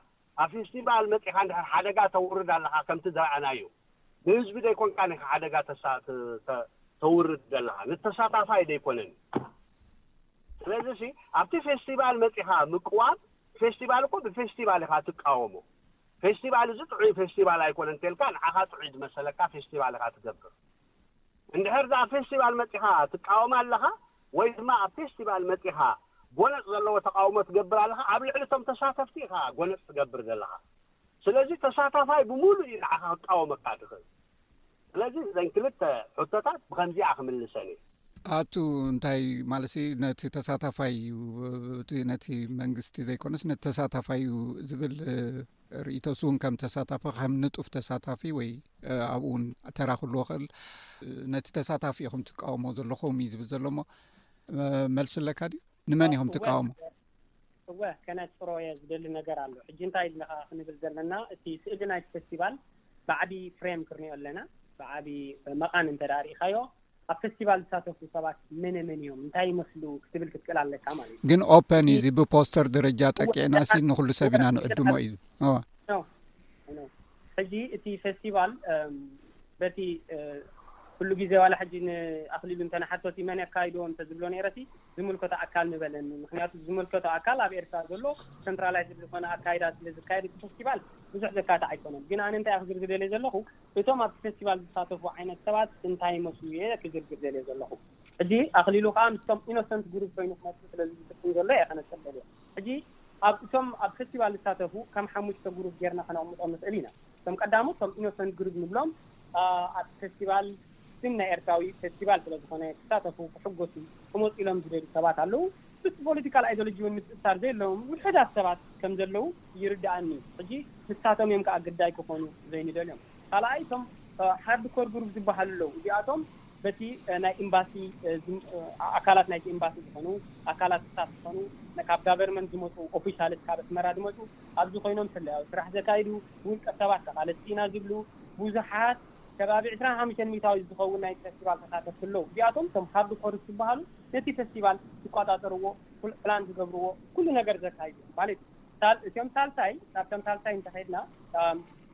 ኣብ ፌስቲቫል መጺኻ እንድሕር ሓደጋ ተውርድ ኣለኻ ከምቲ ዝረኣናዮ ንህዝቢ ደይኮንካን ኢኻ ሓደጋ ተውርድ ዘለኻ ንተሳታፋይ ደይኮነን ስለዚሲ ኣብቲ ፌስቲቫል መጺኻ ምቅዋም ፌስቲቫል እኮ ብፌስቲቫል ኢኻ ትቃወሞ ፌስቲቫል እዚ ጥዑይ ፌስቲቫል ኣይኮነን እንተልካ ንዓኻ ጥዑይ ዝመሰለካ ፌስቲቫል ኢኻ ትገብር እንድሕር ድኣ ፌስቲቫል መጺኻ ትቃወም ኣለኻ ወይ ድማ ኣብ ፌስቲቫል መጺኻ ጎነጽ ዘለዎ ተቓውሞ ትገብር ኣለኻ፣ ኣብ ልዕሊ እቶም ተሳተፍቲ ኢኻ ጎነጽ ትገብር ዘለኻ። ስለዚ ተሳታፋይ ብምሉእ እዩ ንዓኻ ክቃወመካ ዝኽእል። ስለዚ እዘን ክልተ ሕቶታት ብኸምዚኣ ክምልሰን እየ። ኣቱ እንታይ ማለት ነቲ ተሳታፋይ እዩ ነቲ መንግስቲ ዘይኮነስ ነቲ ተሳታፋይ እዩ ዝብል ርእይቶ እሱውን ከም ተሳታፊ ከም ንጡፍ ተሳታፊ ወይ ኣብኡ ውን ተራ ክልዎ ክእል ነቲ ተሳታፊ ኢኹም ትቃወሞ ዘለኹም እዩ ዝብል ዘሎ ሞ መልሲ ኣለካ ድዩ ንመን ኢኹም ትቃወሞ እወ ከነፅሮ እየ ዝደሊ ነገር ኣሎ ሕጂ እንታይ ኢልና ከዓ ክንብል ዘለና እቲ ስእሊ ናይቲ ፌስቲቫል ባዕዲ ፍሬም ክርኒኦ ኣለና ብዓብይ መቓን እንተዳ ሪኢካዮ ኣብ ፈስቲቫል ዝሳተፉ ሰባት መነ መን እዮም እንታይ ይመስሉ ክትብል ክትክእል ኣለካ ማለት እዩ ግን ኦፐን እዩ እዚ ብፖስተር ደረጃ ጠቂዕና ሲ ንኩሉ ሰብ ኢና ንዕድሞ እዩ ሕጂ እቲ ፌስቲቫል በቲ ኩሉ ግዜ ዋላ ሕጂ ንኣክሊሉ እንተናሓቶ እቲ መን ኣካይዶ እንተዝብሎ ነረ ሲ ዝምልከቶ ኣካል ንበለኒ ምክንያቱ ዝምልከቶ ኣካል ኣብ ኤርትራ ዘሎ ሰንትራላይዝ ዝኮነ ኣካይዳ ስለ ዝካየድ እቲ ፌስቲቫል ብዙሕ ዘካትዕ ኣይኮነን ግን ኣነ እንታይ ክዝር ዝደለይ ዘለኹ እቶም ኣብቲ ፈስቲቫል ዝሳተፉ ዓይነት ሰባት እንታይ ይመስሉ እየ ክዝርዝር ደልየ ዘለኹ። ሕጂ ኣኽሊሉ ከኣ ምስቶም ኢኖሰንት ግሩብ ኮይኑ ክመጽእ ስለ ዝፍትን ዘሎ እየ ከነጽር ደልየ። ሕጂ ኣብ እቶም ኣብ ፈስቲቫል ዝሳተፉ ከም ሓሙሽተ ግሩብ ጌርና ከነቕምጦም ንኽእል ኢና። እቶም ቀዳሞት እቶም ኢኖሰንት ግሩብ ንብሎም። ኣብቲ ፈስቲቫል ስም ናይ ኤርትራዊ ፈስቲቫል ስለ ዝኾነ ክሳተፉ ክሕጎሱ ክመጹ ኢሎም ዝደልዩ ሰባት ኣለዉ። ምስ ፖለቲካል ኣይዶሎጂ ውን ምትእስሳር ዘየለዎም ውሑዳት ሰባት ከም ዘለዉ ይርድኣኒ ሕጂ ንሳቶም እዮም ከኣ ግዳይ ክኾኑ ዘይንደልዮም ካልኣይ እቶም ሃርድ ኮር ግሩፕ ዝበሃሉ ኣለዉ እዚኣቶም በቲ ናይ ኤምባሲ ኣካላት ናይቲ ኤምባሲ ዝኾኑ ኣካላት ስታፍ ዝኾኑ ካብ ጋቨርመንት ዝመጹ ኦፊሻልስ ካብ ኣስመራ ዝመጹ ኣብዚ ኮይኖም ስለያዊ ስራሕ ዘካይዱ ውልቀ ሰባት ተቓለስቲ ኢና ዝብሉ ብዙሓት ከባቢ ዕስራን ሓሙሽተን ሚእታዊት ዝኸውን ናይቲ ፈስቲቫል ተሳተፍቲ ኣለዉ እዚኣቶም እቶም ሃርድ ኮርስ ዝበሃሉ ነቲ ፈስቲቫል ዝቆጻጸርዎ ፕላን ዝገብርዎ ኩሉ ነገር ዘካይዱ ማለት እዩ ሳል እቶም ሳልሳይ ናብቶም ሳልሳይ እንተኸድና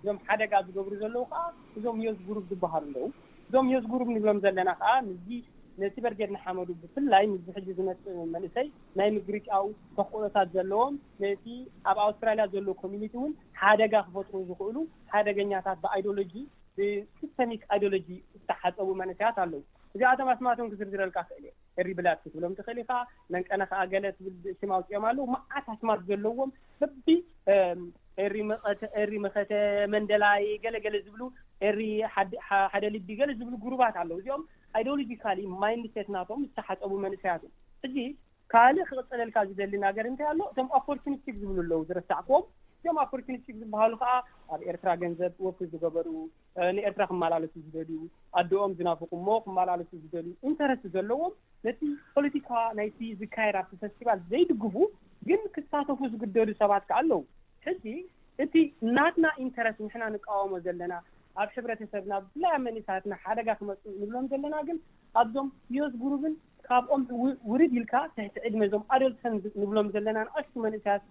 እዞም ሓደጋ ዝገብሩ ዘለዉ ከኣ እዞም ዮዝ ጉሩብ ዝበሃሉ ኣለዉ እዞም ዮዝ ጉሩብ ንብሎም ዘለና ከኣ ምስዚ ነቲ በርጌድ ንሓመዱ ብፍላይ ምስዚ ሕጂ ዝመጽእ መንእሰይ ናይ ምግርጫው ተኽእሎታት ዘለዎም ነቲ ኣብ ኣውስትራልያ ዘሎ ኮሚኒቲ እውን ሓደጋ ክፈጥሩ ዝኽእሉ ሓደገኛታት ብኣይዶሎጂ ብሲስተሚክ ኣይዶሎጂ ዝተሓጸቡ መንእሰያት ኣለዉ እዚኣቶም ኣስማቶም ክዝርዝረልካ እኽእል እየ። ኤሪ ብላድ ክትብሎም ትኽእል ኢኻ፣ መንቀነ ከኣ ገለ ትብል ስም ኣውጺኦም ኣለዉ። መዓት ኣስማት ዘለዎም በቢ ኤሪ መቐተ፣ ኤሪ መኸተ፣ መንደላይ ገለ ገለ ዝብሉ ኤሪ ሓድ ሓደ ልቢ ገለ ዝብሉ ግሩባት ኣለዉ። እዚኦም ኣይዶሎጂካሊ ማይንድ ሴት ናቶም ዝተሓጸቡ መንእሰያት እዮም። ሕጂ ካልእ ክቕጽለልካ ዝደሊ ናገር እንታይ ኣሎ፣ እቶም ኣፖርቹኒስቲክ ዝብሉ ኣለዉ ዝረሳዕክዎም። እዚኦም ኣፖርቹኒስቲክ ዝበሃሉ ከኣ ኣብ ኤርትራ ገንዘብ ወፍሪ ዝገበሩ፣ ንኤርትራ ክመላለሱ ዝደልዩ፣ ኣደኦም ዝናፍቑ እሞ ክመላለሱ ዝደልዩ ኢንተረስት ዘለዎም ነቲ ፖለቲካ ናይቲ ዝካየድ ኣብቲ ፈስቲቫል ዘይድግፉ ግን ክሳተፉ ዝግደዱ ሰባት ከኣ ኣለዉ። ሕጂ እቲ ናትና ኢንተረስት ንሕና ንቃወሞ ዘለና ኣብ ሕብረተሰብና ብፍላይ ኣብ መንእሰያትና ሓደጋ ክመጽኡ ንብሎም ዘለና ግን ኣብዞም ዮዝ ጉሩብን ካብኦም ውርድ ኢልካ ትሕቲ ዕድመ እዞም ኣዶልሰንት ንብሎም ዘለና ንኣሽቱ መንእሰያት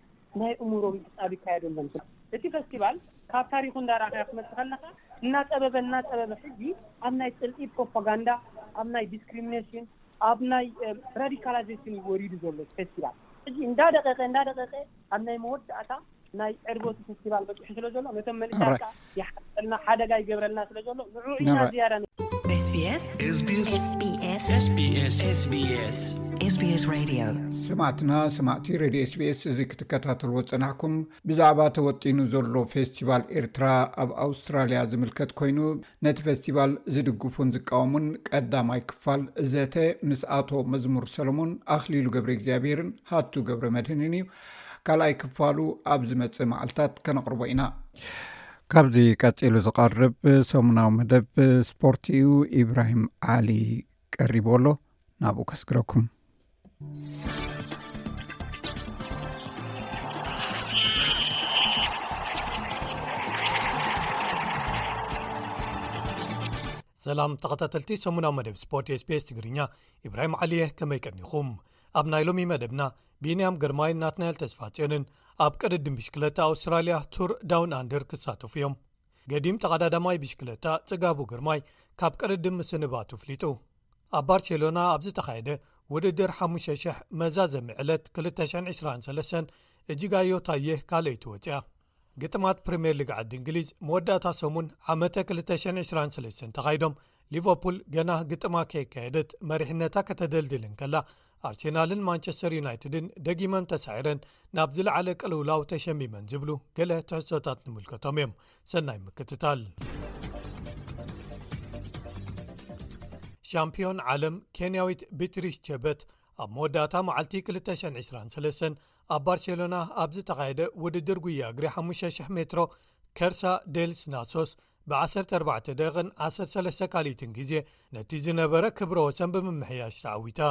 ናይ እሙሮ ምሕጻብ ይካየደሎም ኣሎ። እቲ ፈስቲቫል ካብ ታሪኹ እንዳራኣኻዮ ክትመጽእ ከለኻ እናጸበበ እናጸበበ ሕጂ ኣብ ናይ ጽልኢ ፕሮፓጋንዳ ኣብ ናይ ዲስክሪሚነሽን ኣብ ናይ ራዲካላዜሽን እዩ ወሪዱ ዘሎ እቲ ፈስቲቫል ሕጂ እንዳደቐቐ እንዳደቐቐ ኣብ ናይ መወዳእታ ናይ ዕርበቱ ፈስቲቫል በፂሑ ስለ ዘሎ ነቶም መንእሰያት ከዓ ይሓተልና ሓደጋ ይገብረልና ስለ ዘሎ ንዑ ኢና ዝያዳ ስማዕትና ስማዕቲ ሬድዮ ስቢስ እዚ ክትከታተልዎ ዝፀናሕኩም ብዛዕባ ተወጢኑ ዘሎ ፌስቲቫል ኤርትራ ኣብ ኣውስትራልያ ዝምልከት ኮይኑ ነቲ ፌስቲቫል ዝድግፉን ዝቃወሙን ቀዳማይ ክፋል ዘተ ምስ ኣቶ መዝሙር ሰለሙን ኣክሊሉ ገብረ እግዚኣብሄርን ሃቱ ገብረ መድህንን እዩ ካልኣይ ክፋሉ ኣብ ዝመጽእ መዓልታት ከነቕርቦ ኢና። ካብዚ ቀጺሉ ዝቐርብ ሰሙናዊ መደብ ስፖርት እዩ። ኢብራሂም ዓሊ ቀሪብዎ ኣሎ። ናብኡ ከስግረኩም። ሰላም ተኸታተልቲ ሰሙናዊ መደብ ስፖርት ስፔስ ትግርኛ ኢብራሂም ዓሊየ ከመይ ቀኒኹም ኣብ ናይ ሎሚ መደብና ቢንያም ግርማይን ናትናኤል ተስፋጽዮንን ኣብ ቅድድም ብሽክለታ ኣውስትራልያ ቱር ዳውን ኣንድር ክሳተፉ እዮም ገዲም ተቐዳዳማይ ብሽክለታ ጽጋቡ ግርማይ ካብ ቅድድም ምስንባቱ ፍሊጡ ኣብ ባርሴሎና ኣብ ዝተኻየደ ውድድር 5,0000 መዛዘሚ ዕለት 223 እጅጋዮ ታየህ ካልይቲ ወፅያ ግጥማት ፕሪምየር ሊግ ዓዲ እንግሊዝ መወዳእታ ሰሙን ዓመተ 223 ተኻይዶም ሊቨርፑል ገና ግጥማ ከየካየደት መሪሕነታ ከተደልድል እንከላ ኣርሴናልን ማንቸስተር ዩናይትድን ደጊመም ተሳዒረን ናብ ዝለዓለ ቅልውላው ተሸሚመን ዝብሉ ገለ ትሕሶታት ንምልከቶም እዮም ሰናይ ምክትታል ሻምፒዮን ዓለም ኬንያዊት ብትሪሽ ቸበት ኣብ መወዳእታ መዓልቲ 223 ኣብ ባርሴሎና ኣብ ዝተኻየደ ውድድር ጉያ እግሪ 5,000 ሜትሮ ከርሳ ዴልስ ናሶስ ብ14ደቂቕን13 ካልኢትን ግዜ ነቲ ዝነበረ ክብረ ወሰን ብምምሕያሽ ተዓዊታ።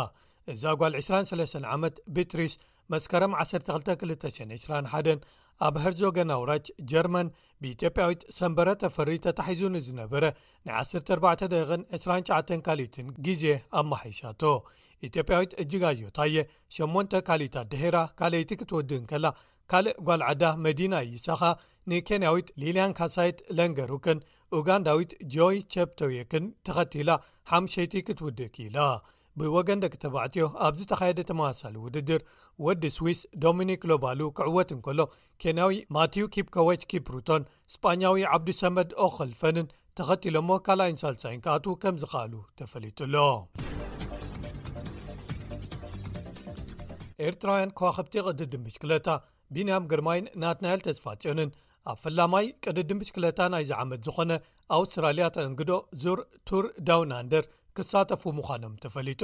እዛ ጓል 23 ዓመት ቢትሪስ መስከረም 122021 ኣብ ሀርዞገናውራች ጀርመን ብኢትዮጵያዊት ሰንበረ ተፈሪ ተታሒዙ ንዝነበረ ናይ 14 ደቂቕን 29 ካልኢትን ግዜ ኣማሓይሻቶ ኢትዮጵያዊት እጅጋዮ ታየ ሸሞንተ ካልኢት ኣደሒራ ካልኣይቲ ክትወድእ እንከላ ካልእ ጓል ዓዳ መዲና ይሳኻ ንኬንያዊት ሊልያን ካሳይት ለንገሩክን ኡጋንዳዊት ጆይ ቸፕቶውክን ተኸቲላ ሓሙሸይቲ ክትውድእ ክኢላ ብወገን ደቂ ተባዕትዮ ኣብ ዝተኻየደ ተመሳሳሊ ውድድር ወዲ ስዊስ ዶሚኒክ ሎባሉ ክዕወት እንከሎ ኬንያዊ ማቲው ኪፕከወች ኪፕሩቶን ስጳኛዊ ዓብዱ ሰመድ ኦኸልፈንን ተኸቲሎሞ ካልኣይን ሳልሳይን ክኣትዉ ከም ዝኸኣሉ ተፈሊጡ ኣሎ ኤርትራውያን ከዋኸብቲ ቅድድምሽ ክለታ ቢንያም ግርማይን ናትናኤል ተስፋጽዮንን ኣብ ፈላማይ ቅድድምሽ ክለታ ናይ ዝዓመት ዝኾነ ኣውስትራልያ ተእንግዶ ዙር ቱር ዳውን ኣንደር ክሳተፉ ምዃኖም ተፈሊጡ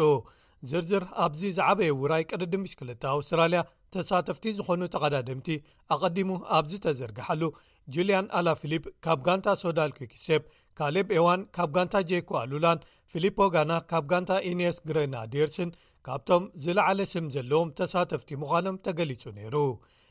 ዝርዝር ኣብዚ ዝዓበየ ውራይ ቅድድምሽ ክለታ ኣውስትራልያ ተሳተፍቲ ዝኾኑ ተቐዳደምቲ ኣቐዲሙ ኣብ ዝተዘርግሓሉ ጁልያን ኣላ ፊሊፕ ካብ ጋንታ ሶዳል ኩክሴብ ካሌብ ኤዋን ካብ ጋንታ ጀይኮ ኣሉላን ፊሊፕ ኦጋና ካብ ጋንታ ኢንስ ግረና ዴርስን ካብቶም ዝለዓለ ስም ዘለዎም ተሳተፍቲ ምዃኖም ተገሊጹ ነይሩ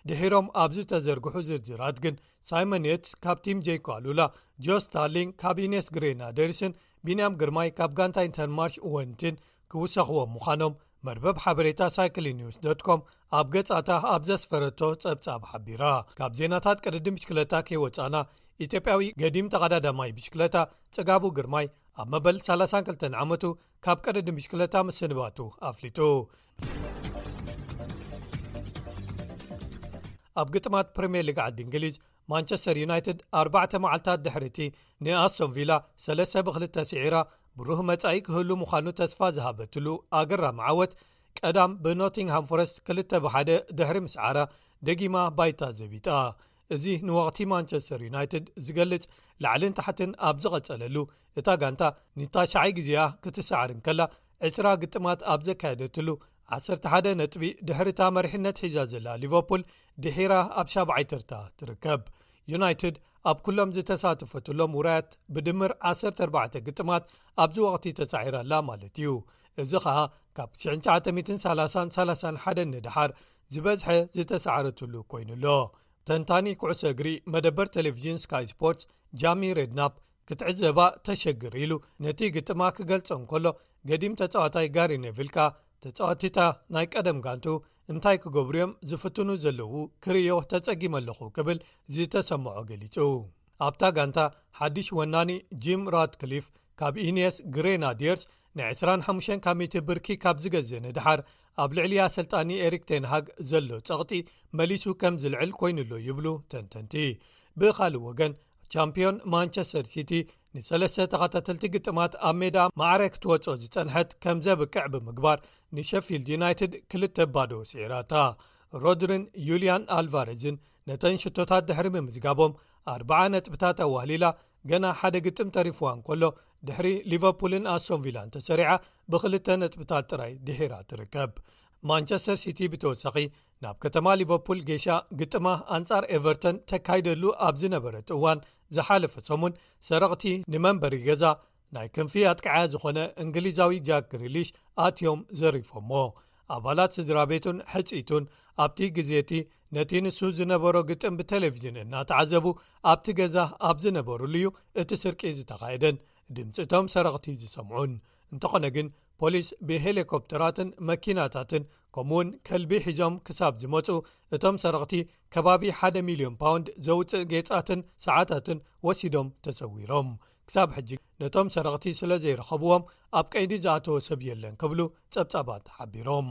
ድሒሮም ኣብ ዝተዘርግሑ ዝርዝራት ግን ሳይሞን የትስ ካብ ቲም ጀይኮ ኣሉላ ጆስታርሊን ካብ ኢንስ ግሬና ዴርስን ቢንያም ግርማይ ካብ ጋንታ ኢንተርማርሽ ወንቲን ክውሰኽዎም ምዃኖም መርበብ ሓበሬታ ሳይክሊ ኒውስ ዶኮም ኣብ ገጻታ ኣብ ዘስፈረቶ ጸብጻብ ሓቢራ ካብ ዜናታት ቅድድም ብሽክለታ ከይወጻእና ኢትዮጵያዊ ገዲም ተቐዳዳማይ ብሽክለታ ጽጋቡ ግርማይ ኣብ መበል 32 ዓመቱ ካብ ቅድድም ብሽክለታ ምስንባቱ ኣፍሊጡ ኣብ ግጥማት ፕሪምየር ሊግ ዓዲ እንግሊዝ ማንቸስተር ዩናይትድ ኣርባዕተ መዓልታት ድሕሪ'ቲ ንኣስቶን ቪላ ሰለስተ ብ ክልተ ስዒራ ብሩህ መጻኢ ክህሉ ምዃኑ ተስፋ ዝሃበትሉ ኣገራሚ ዓወት ቀዳም ብ ኖቲንግሃም ፎረስት ክልተ ብ ሓደ ድሕሪ ምስዓራ ደጊማ ባይታ ዘቢጣ እዚ ንወቕቲ ማንቸስተር ዩናይትድ ዝገልጽ ላዕልን ታሕትን ኣብ ዝቐጸለሉ እታ ጋንታ ንታሽዓይ ግዜ'ያ ክትስዓር እንከላ ዕስራ ግጥማት ኣብ ዘካየደትሉ ዓሰርተ ሓደ ነጥቢ ድሕሪታ መሪሕነት ሒዛ ዘላ ሊቨርፑል ድሒራ ኣብ ሻብዓይ ተርታ ትርከብ ዩናይትድ ኣብ ኩሎም ዝተሳተፈትሎም ውራያት ብድምር 14 ግጥማት ኣብዚ ወቅቲ ተሳዒራ ኣላ ማለት እዩ እዚ ከኣ ካብ 99331 ንድሓር ዝበዝሐ ዝተሳዕረትሉ ኮይኑ ኣሎ ተንታኒ ኩዕሶ እግሪ መደበር ቴሌቭዥን ስካይ ስፖርት ጃሚ ሬድናፕ ክትዕዘባ ተሸግር ኢሉ ነቲ ግጥማ ክገልጾ እንከሎ ገዲም ተጻዋታይ ጋሪ ነቪል ከኣ ተጻዋቲታ ናይ ቀደም ጋንቱ እንታይ ክገብሩ እዮም ዝፍትኑ ዘለዉ ክርእዮ ተጸጊመ ኣለኹ ክብል ዝተሰምዖ ገሊጹ ኣብታ ጋንታ ሓድሽ ወናኒ ጂም ራድክሊፍ ካብ ኢንየስ ግሬናድየርስ ን25 ካሚቲ ብርኪ ካብ ዝገዘ ንድሓር ኣብ ልዕሊ ኣሰልጣኒ ኤሪክ ቴንሃግ ዘሎ ጸቕጢ መሊሱ ከም ዝልዕል ኮይኑሎ ይብሉ ተንተንቲ ብኻልእ ወገን ቻምፕዮን ማንቸስተር ሲቲ ንሰለስተ ተኸታተልቲ ግጥማት ኣብ ሜዳ ማዕረ ክትወጾ ዝጸንሐት ከም ዘብቅዕ ብምግባር ንሸፊልድ ዩናይትድ ክልተ ባዶ ስዒራታ ሮድሪን ዩልያን ኣልቫረዝን ነተን ሽቶታት ድሕሪ ምምዝጋቦም ኣርዓ ነጥብታት ኣዋህሊላ ገና ሓደ ግጥም ተሪፍዋ እንከሎ ድሕሪ ሊቨርፑልን ኣስቶንቪላን ተሰሪዓ ብክልተ ነጥብታት ጥራይ ድሒራ ትርከብ ማንቸስተር ሲቲ ብተወሳኺ ናብ ከተማ ሊቨርፑል ጌሻ ግጥማ ኣንጻር ኤቨርተን ተካይደሉ ኣብ ዝነበረት እዋን ዝሓለፈ ሰሙን ሰረቕቲ ንመንበሪ ገዛ ናይ ክንፊ ኣጥቃዓያ ዝኾነ እንግሊዛዊ ጃክ ግሪሊሽ ኣትዮም ዘሪፎሞ ኣባላት ስድራ ቤቱን ሕጽይቱን ኣብቲ ግዜ እቲ ነቲ ንሱ ዝነበሮ ግጥም ብተሌቭዝን እናተዓዘቡ ኣብቲ ገዛ ኣብ ዝነበሩሉ እዩ እቲ ስርቂ ዝተኻየደን ድምፂ እቶም ሰረቕቲ ዝሰምዑን እንተኾነ ግን ፖሊስ ብሄሌኮፕተራትን መኪናታትን ከምኡውን ከልቢ ሒዞም ክሳብ ዝመጹ እቶም ሰረቕቲ ከባቢ ሓደ ሚልዮን ፓውንድ ዘውጽእ ጌጻትን ሰዓታትን ወሲዶም ተሰዊሮም ክሳብ ሕጂ ነቶም ሰረቕቲ ስለ ዘይረኸብዎም ኣብ ቀይዲ ዝኣተወ ሰብ የለን ክብሉ ጸብጻባት ሓቢሮም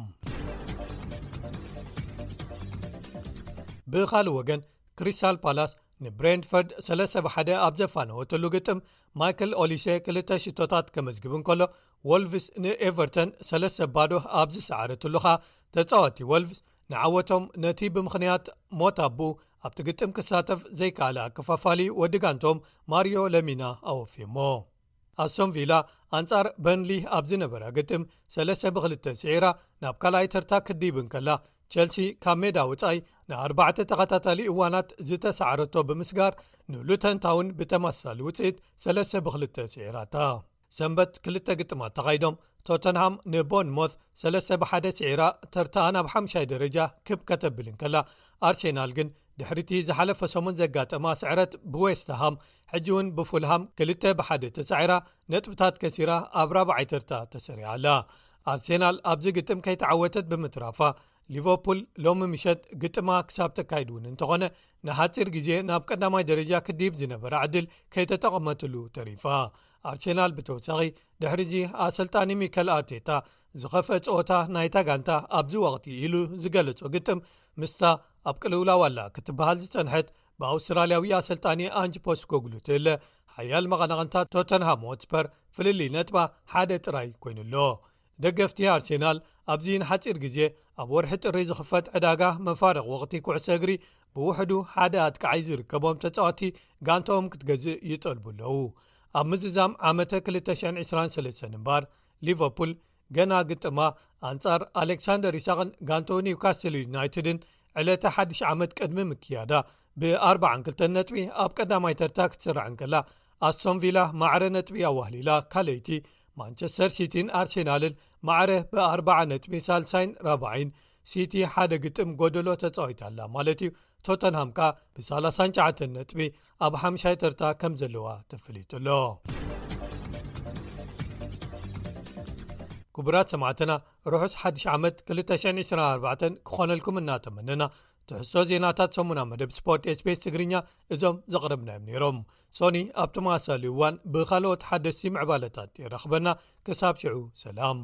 ብኻልእ ወገን ክሪስታል ፓላስ ንብሬንፈርድ ሰለሰ ብሓደ ኣብ ዘፋነወተሉ ግጥም ማይክል ኦሊሴ ክልተ ሽቶታት ከመዝግብ እንከሎ ወልቭስ ንኤቨርተን ሰለሰ ባዶ ኣብ ዝሰዓረትሉ ኸኣ ተጻዋቲ ወልቭስ ንዓወቶም ነቲ ብምኽንያት ሞት ኣቡ ኣብቲ ግጥም ክሳተፍ ዘይከኣለ ኣከፋፋሊ ወዲ ጋንቶም ማርዮ ለሚና ኣወፍዮሞ ኣስቶን ቪላ ኣንጻር በርንሊ ኣብ ዝነበራ ግጥም ሰለስተ ብ ክልተ ስዒራ ናብ ካልኣይ ተርታ ክትድይብ እንከላ፣ ቸልሲ ካብ ሜዳ ወጻኢ ንኣርባዕተ ተኸታታሊ እዋናት ዝተሳዕረቶ ብምስጋር ንሉተን ታውን ብተመሳሳሊ ውጽኢት ሰለስተ ብ ክልተ ስዒራታ። ሰንበት ክልተ ግጥማት ተኻይዶም፣ ቶተንሃም ንቦርንሞዝ ሰለስተ ብ ሓደ ስዒራ ተርታኣ ናብ ሓሙሻይ ደረጃ ክብ ከተብል እንከላ፣ ኣርሴናል ግን ድሕሪ'ቲ ዝሓለፈ ሰሙን ዘጋጠማ ስዕረት ብዌስትሃም፣ ሕጂ'ውን ብፉልሃም ክልተ ብሓደ ተሳዒራ ነጥብታት ከሲራ ኣብ ራብዓይ ተርታ ተሰሪዓ ኣላ። ኣርሴናል ኣብዚ ግጥም ከይተዓወተት ብምትራፋ፣ ሊቨርፑል ሎሚ ምሸት ግጥማ ክሳብ ተካይድ እውን እንተኾነ ንሓጺር ግዜ ናብ ቀዳማይ ደረጃ ክድይብ ዝነበራ ዕድል ከይተጠቐመትሉ ተሪፋ። ኣርሴናል ብተወሳኺ ድሕሪ'ዚ ኣሰልጣኒ ሚከል ኣርቴታ ዝኸፍአ ጸወታ ናይታ ጋንታ ኣብዚ ወቕቲ ኢሉ ዝገለጾ ግጥም ምስታ ኣብ ቅልውላው ኣላ ክትበሃል ዝጸንሐት ብኣውስትራልያዊ ኣሰልጣኒ ኣንጅ ፖስት ጎግሉ ትእለ ሓያል መቐናቕንታ ቶተንሃም ዎትስፐር ፍልልይ ነጥባ ሓደ ጥራይ ኮይኑ ኣሎ ደገፍቲ ኣርሴናል ኣብዚ ንሓፂር ግዜ ኣብ ወርሒ ጥሪ ዝኽፈት ዕዳጋ መፋርቕ ወቕቲ ኩዕሰ እግሪ ብውሕዱ ሓደ ኣትከዓይ ዝርከቦም ተፃዋቲ ጋንታኦም ክትገዝእ ይጠልቡ ኣለዉ ኣብ ምዝዛም ዓመተ 223 እምባር ሊቨርፑል ገና ግጥማ ኣንጻር ኣሌክሳንደር ኢሳቅን ጋንቶ ኒውካስትል ዩናይትድን ዕለተ ሓድሽ ዓመት ቅድሚ ምክያዳ ብ42 ነጥቢ ኣብ ቀዳማይ ተርታ ክትስራዕ እንከላ ኣስቶን ቪላ ማዕረ ነጥቢ ኣዋህሊላ ካለይቲ ማንቸስተር ሲቲን ኣርሴናልን ማዕረ ብ4 ነጥቢ ሳልሳይን ራባይን ሲቲ ሓደ ግጥም ጎደሎ ተፃዊታ ኣላ ማለት እዩ ቶተንሃም ከኣ ብ39 ነጥቢ ኣብ ሓምሻይ ተርታ ከም ዘለዋ ተፈሊጡ ኣሎ ክቡራት ሰማዕትና ርሑስ ሓድሽ ዓመት 224 ክኾነልኩም እናተመነና ትሕሶ ዜናታት ሰሙና መደብ ስፖርት ስፔስ ትግርኛ እዞም ዘቕርብናዮም ነይሮም ሶኒ ኣብ ተመሳሳሊ እዋን ብካልኦት ሓደስቲ ምዕባለታት የራኽበና ክሳብ ሽዑ ሰላም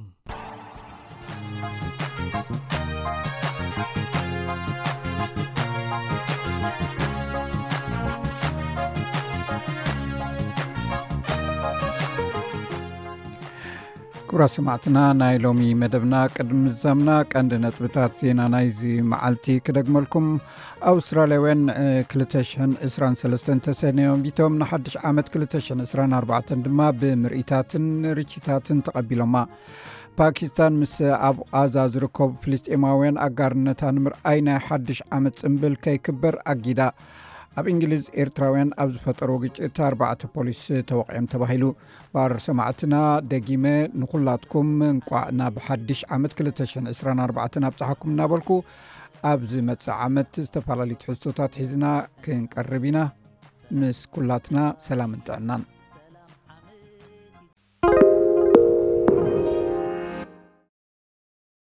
ኩራ ሰማዕትና ናይ ሎሚ መደብና ቅድሚ ዛምና ቀንዲ ነጥብታት ዜና ናይዚ መዓልቲ ክደግመልኩም ኣውስትራልያውያን ን 223 ተሰነዮም ቢቶም ንሓድሽ ዓመት 224 ድማ ብምርኢታትን ርችታትን ተቐቢሎማ ፓኪስታን ምስ ኣብ ቓዛ ዝርከቡ ፍልስጢማውያን ኣጋርነታ ንምርኣይ ናይ ሓድሽ ዓመት ፅምብል ከይክበር ኣጊዳ ኣብ እንግሊዝ ኤርትራውያን ኣብ ዝፈጠሩ ግጭት ኣርባዕተ ፖሊስ ተወቂዕም ተባሂሉ ባር ሰማዕትና ደጊመ ንኩላትኩም እንቋዕ ናብ ሓድሽ ዓመት 224 ኣብፀሓኩም እናበልኩ ኣብ ዝመፅእ ዓመት ዝተፈላለዩ ትሕዝቶታት ሒዝና ክንቀርብ ኢና ምስ ኩላትና ሰላምን ጥዕናን